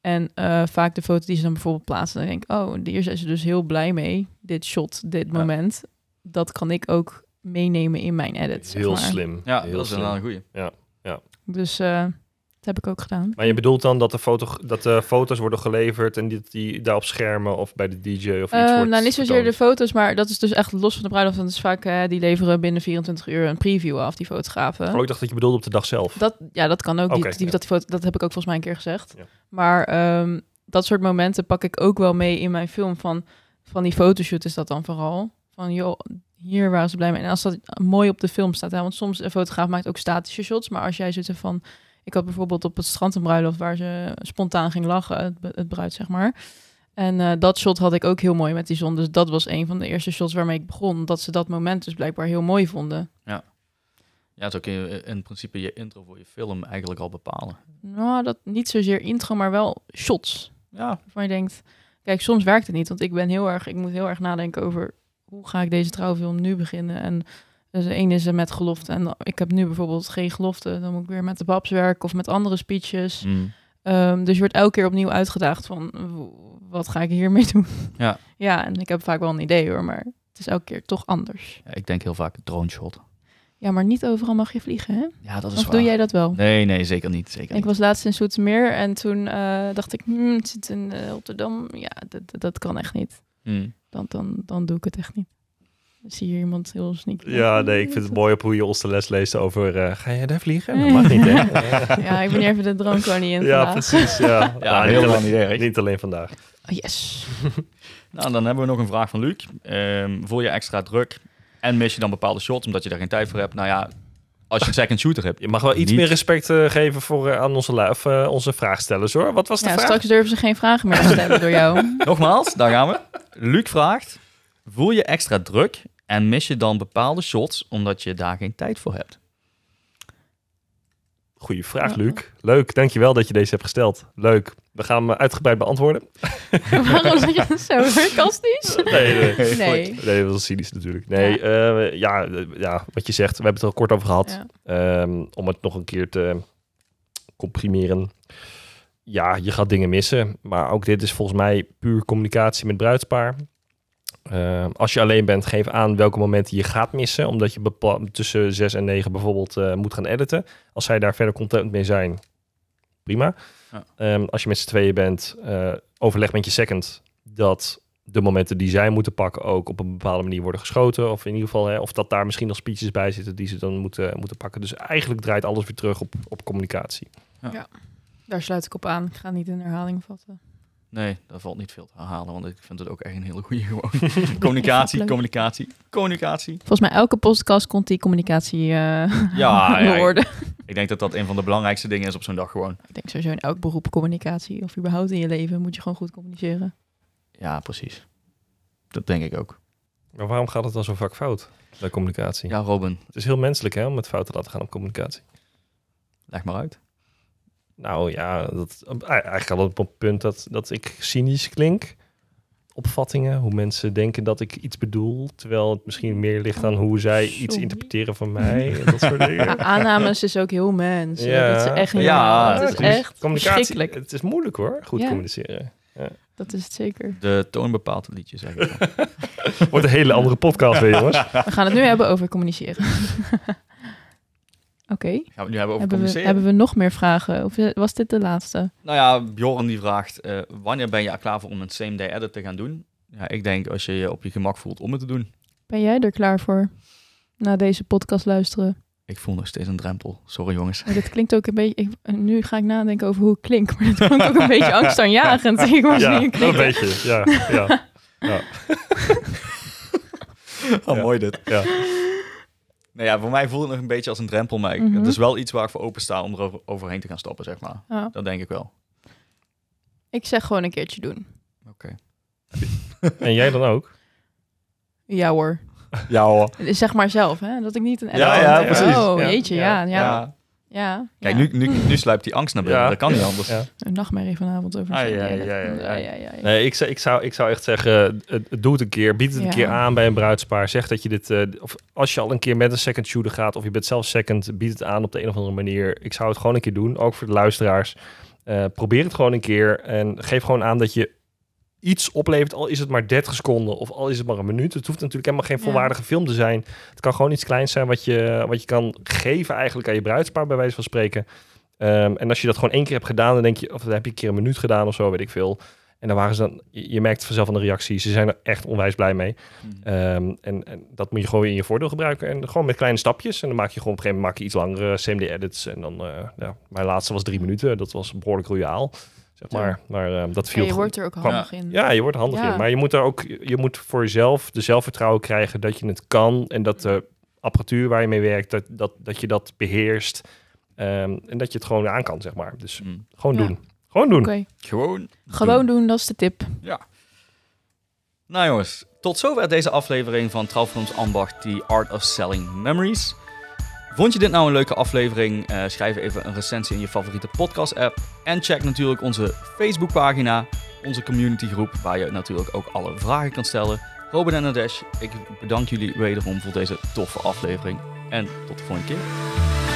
En eh, vaak de foto die ze dan bijvoorbeeld plaatsen, dan denk ik, oh, hier zijn ze dus heel blij mee. Dit shot, dit Ja. moment. Dat kan ik ook meenemen in mijn edit. zeg Heel maar. slim. Ja, heel dat is slim. inderdaad een goeie. Dus eh, dat heb ik ook gedaan. Maar je bedoelt dan dat de, foto, dat de foto's worden geleverd en die, die daar op schermen of bij de DJ of iets Eh, wordt nou, niet zozeer de foto's, maar dat is dus echt los van de bruiloft. Want het is vaak, eh, die leveren binnen 24 uur een preview af, die fotografen. Oh, ik dacht dat je bedoelde op de dag zelf. Dat, ja, dat kan ook. Die, Oké, die, ja. dat, die foto, dat heb ik ook volgens mij een keer gezegd. Ja. Maar ehm, dat soort momenten pak ik ook wel mee in mijn film. Van, van die fotoshoot is dat dan vooral. Van joh, hier waren ze blij mee. En als dat mooi op de film staat. Hè, want soms een fotograaf maakt ook statische shots. Maar als jij hebt van... Ik had bijvoorbeeld op het strand een bruiloft... waar ze spontaan ging lachen, het, het bruid zeg maar. En eh, dat shot had ik ook heel mooi met die zon. Dus dat was een van de eerste shots waarmee ik begon. Dat ze dat moment dus blijkbaar heel mooi vonden. Ja, zo kun je in principe je intro voor je film eigenlijk al bepalen. Nou, dat niet zozeer intro, maar wel shots. Ja, Waarvan je denkt, kijk, soms werkt het niet. Want ik ben heel erg, ik moet heel erg nadenken over hoe ga ik deze trouwfilm nu beginnen. En dus de ene is er met gelofte. En ik heb nu bijvoorbeeld geen gelofte. Dan moet ik weer met de babs werken of met andere speeches. Mm. Ehm, dus je wordt elke keer opnieuw uitgedaagd van, wat ga ik hiermee doen? Ja. Ja, en ik heb vaak wel een idee hoor, maar het is elke keer toch anders. Ja, ik denk heel vaak drone shot. Ja, maar niet overal mag je vliegen, hè? Ja, dat is Of waar. doe jij dat wel? Nee, nee, zeker niet. Zeker Ik niet. was laatst in Zoetermeer en toen eh, dacht ik, hmm, het zit in eh, Rotterdam. Ja, dat, dat- dat kan echt niet. Mm. Dan, dan, dan doe ik het echt niet. Zie je iemand heel sneaky. Ja, nee, ik vind het mooi op hoe je ons de les leest over... eh, ga je daar vliegen? Dat mag niet, hè? Ja, ik ben hier even de droomkoningin ja, vandaag. precies. Ja, Ja, Nou, heel niet, lang alleen, idee. niet alleen vandaag. Oh, yes. Nou, dan hebben we nog een vraag van Luc. Ehm voel je extra druk en mis je dan bepaalde shots omdat je daar geen tijd voor hebt? Nou ja, Als je een second shooter hebt. Je mag wel iets Niet. meer respect eh, geven voor, eh, aan onze, of, eh, onze vraagstellers hoor. Wat was de Ja, vraag? straks durven ze geen vragen meer te stellen door jou. Nogmaals, daar gaan we. Luc vraagt, voel je extra druk en mis je dan bepaalde shots omdat je daar geen tijd voor hebt? Goeie vraag, Luc. Leuk, dankjewel dat je deze hebt gesteld. Leuk. We gaan hem uitgebreid beantwoorden. Waarom zeg je dat zo sarcastisch? Nee, nee. Nee. Nee, dat was cynisch natuurlijk. Nee, ja. ja, eh, ja, wat je zegt, we hebben het er al kort over gehad. Ja. Ehm, om het nog een keer te comprimeren. Ja, je gaat dingen missen. Maar ook dit is volgens mij puur communicatie met bruidspaar. Ehm, als je alleen bent, geef aan welke momenten je gaat missen. Omdat je tussen 6 en 9 bijvoorbeeld eh, moet gaan editen. Als zij daar verder content mee zijn, prima. Ja. Ehm, als je met z'n tweeën bent, eh, overleg met je second dat de momenten die zij moeten pakken ook op een bepaalde manier worden geschoten. Of in ieder geval, hè, of dat daar misschien nog speeches bij zitten die ze dan moeten, moeten pakken. Dus eigenlijk draait alles weer terug op, op communicatie. Daar sluit ik op aan. Ik ga niet in herhaling vatten. Nee, daar valt niet veel te herhalen, want ik vind het ook echt een hele goede gewoon. communicatie, communicatie, communicatie. Volgens mij elke podcast komt die communicatie eh Ja, de ja, ik denk dat dat een van de belangrijkste dingen is op zo'n dag gewoon. Ik denk sowieso in elk beroep communicatie of überhaupt in je leven moet je gewoon goed communiceren. Ja, precies. Dat denk ik ook. Maar waarom gaat het dan zo vaak fout bij communicatie? Ja, Robin, Het is heel menselijk hè, om met fouten te laten gaan op communicatie. leg maar uit. Nou ja, dat, eigenlijk al op het punt dat, dat ik cynisch klink. Opvattingen, hoe mensen denken dat ik iets bedoel. Terwijl het misschien meer ligt aan hoe zij iets Sorry. interpreteren van mij. En dat soort dingen. Ja, aannames is ook heel mens. Ja. Dat is echt niet Ja. Het is dus echt Communicatie, verschrikkelijk. het is moeilijk hoor, goed Ja. communiceren. Dat is het zeker. De toon bepaalt het liedje, zeg ik. Wordt een hele andere podcast weer jongens. We gaan het nu hebben over communiceren. Oké. Gaan we het nu hebben over Hebben, we, communiceren? hebben we nog meer vragen? Of was dit de laatste? Nou ja, Bjorn die vraagt, eh, wanneer ben je er klaar voor om een same day edit te gaan doen? Ja, ik denk als je je op je gemak voelt om het te doen. Ben jij er klaar voor? Na deze podcast luisteren. Ik voel nog steeds een drempel. Sorry jongens. Maar dit klinkt ook een beetje... Ik, nu ga ik nadenken over hoe ik klink. Maar dit klonkt ook een beetje angstaanjagend. Ik was Ja, niet een beetje. Ja, ja, ja, Oh, Ja. mooi dit. ja. Nou ja, voor mij voelt het nog een beetje als een drempel, maar ik- Mhm. het is wel iets waar ik voor open sta om er over- overheen te gaan stappen, zeg maar. Ja. Dat denk ik wel. Ik zeg gewoon een keertje doen. Oké. En jij dan ook? Ja hoor. Ja hoor. Zeg maar zelf, hè? Dat ik niet een Ja, ja, precies. Oh, Ja. jeetje, ja. Ja, ja. Ja. ja, Kijk, nu, nu, nu sluipt die angst naar binnen. Ja. Dat kan niet anders. Ja. Een nachtmerrie vanavond over. Ah, ja, ja, ja, ja. ja, ja, ja. Nee, ik, zou- ik, zou, ik zou echt zeggen, doe het een keer. Bied het Ja. een keer aan bij een bruidspaar. Zeg dat je dit, eh, of als je al een keer met een second shooter gaat, of je bent zelf second, bied het aan op de een of andere manier. Ik zou het gewoon een keer doen, ook voor de luisteraars. Eh, probeer het gewoon een keer en geef gewoon aan dat je iets oplevert, al is het maar 30 seconden of al is het maar een minuut. Het hoeft natuurlijk helemaal geen Ja. volwaardige film te zijn. Het kan gewoon iets kleins zijn wat je, wat je kan geven eigenlijk aan je bruidspaar, bij wijze van spreken. Ehm, en als je dat gewoon één keer hebt gedaan, dan denk je, of dan heb je een keer een minuut gedaan of zo, weet ik veel. En dan waren ze dan, je, je merkt vanzelf aan de reactie, ze zijn er echt onwijs blij mee. Hm. Ehm, en, en dat moet je gewoon in je voordeel gebruiken. En gewoon met kleine stapjes. En dan maak je gewoon op een gegeven moment maak je iets langere CMD-edits. En dan, eh, ja, mijn laatste was drie minuten. Dat was behoorlijk royaal, zeg Ja. maar. Maar ehm, dat Ja, viel je goed. wordt er ook handig in. Ja, je wordt handig Ja. in. Maar je moet er ook, je moet voor jezelf de zelfvertrouwen krijgen dat je het kan. En dat de apparatuur waar je mee werkt, dat, dat, dat je dat beheerst. Ehm, en dat je het gewoon aan kan, zeg maar. Dus Hm. gewoon Ja. doen. Gewoon doen. Oké, Gewoon. gewoon doen, dat is de tip. Nou jongens, tot zover deze aflevering van Trouwfilms Ambacht, The Art of Selling Memories. Vond je dit nou een leuke aflevering? Eh, schrijf even een recensie in je favoriete podcast app. En check natuurlijk onze Facebookpagina, onze communitygroep, waar je natuurlijk ook alle vragen kan stellen. Robin en Nadesh, ik bedank jullie wederom voor deze toffe aflevering. En tot de volgende keer.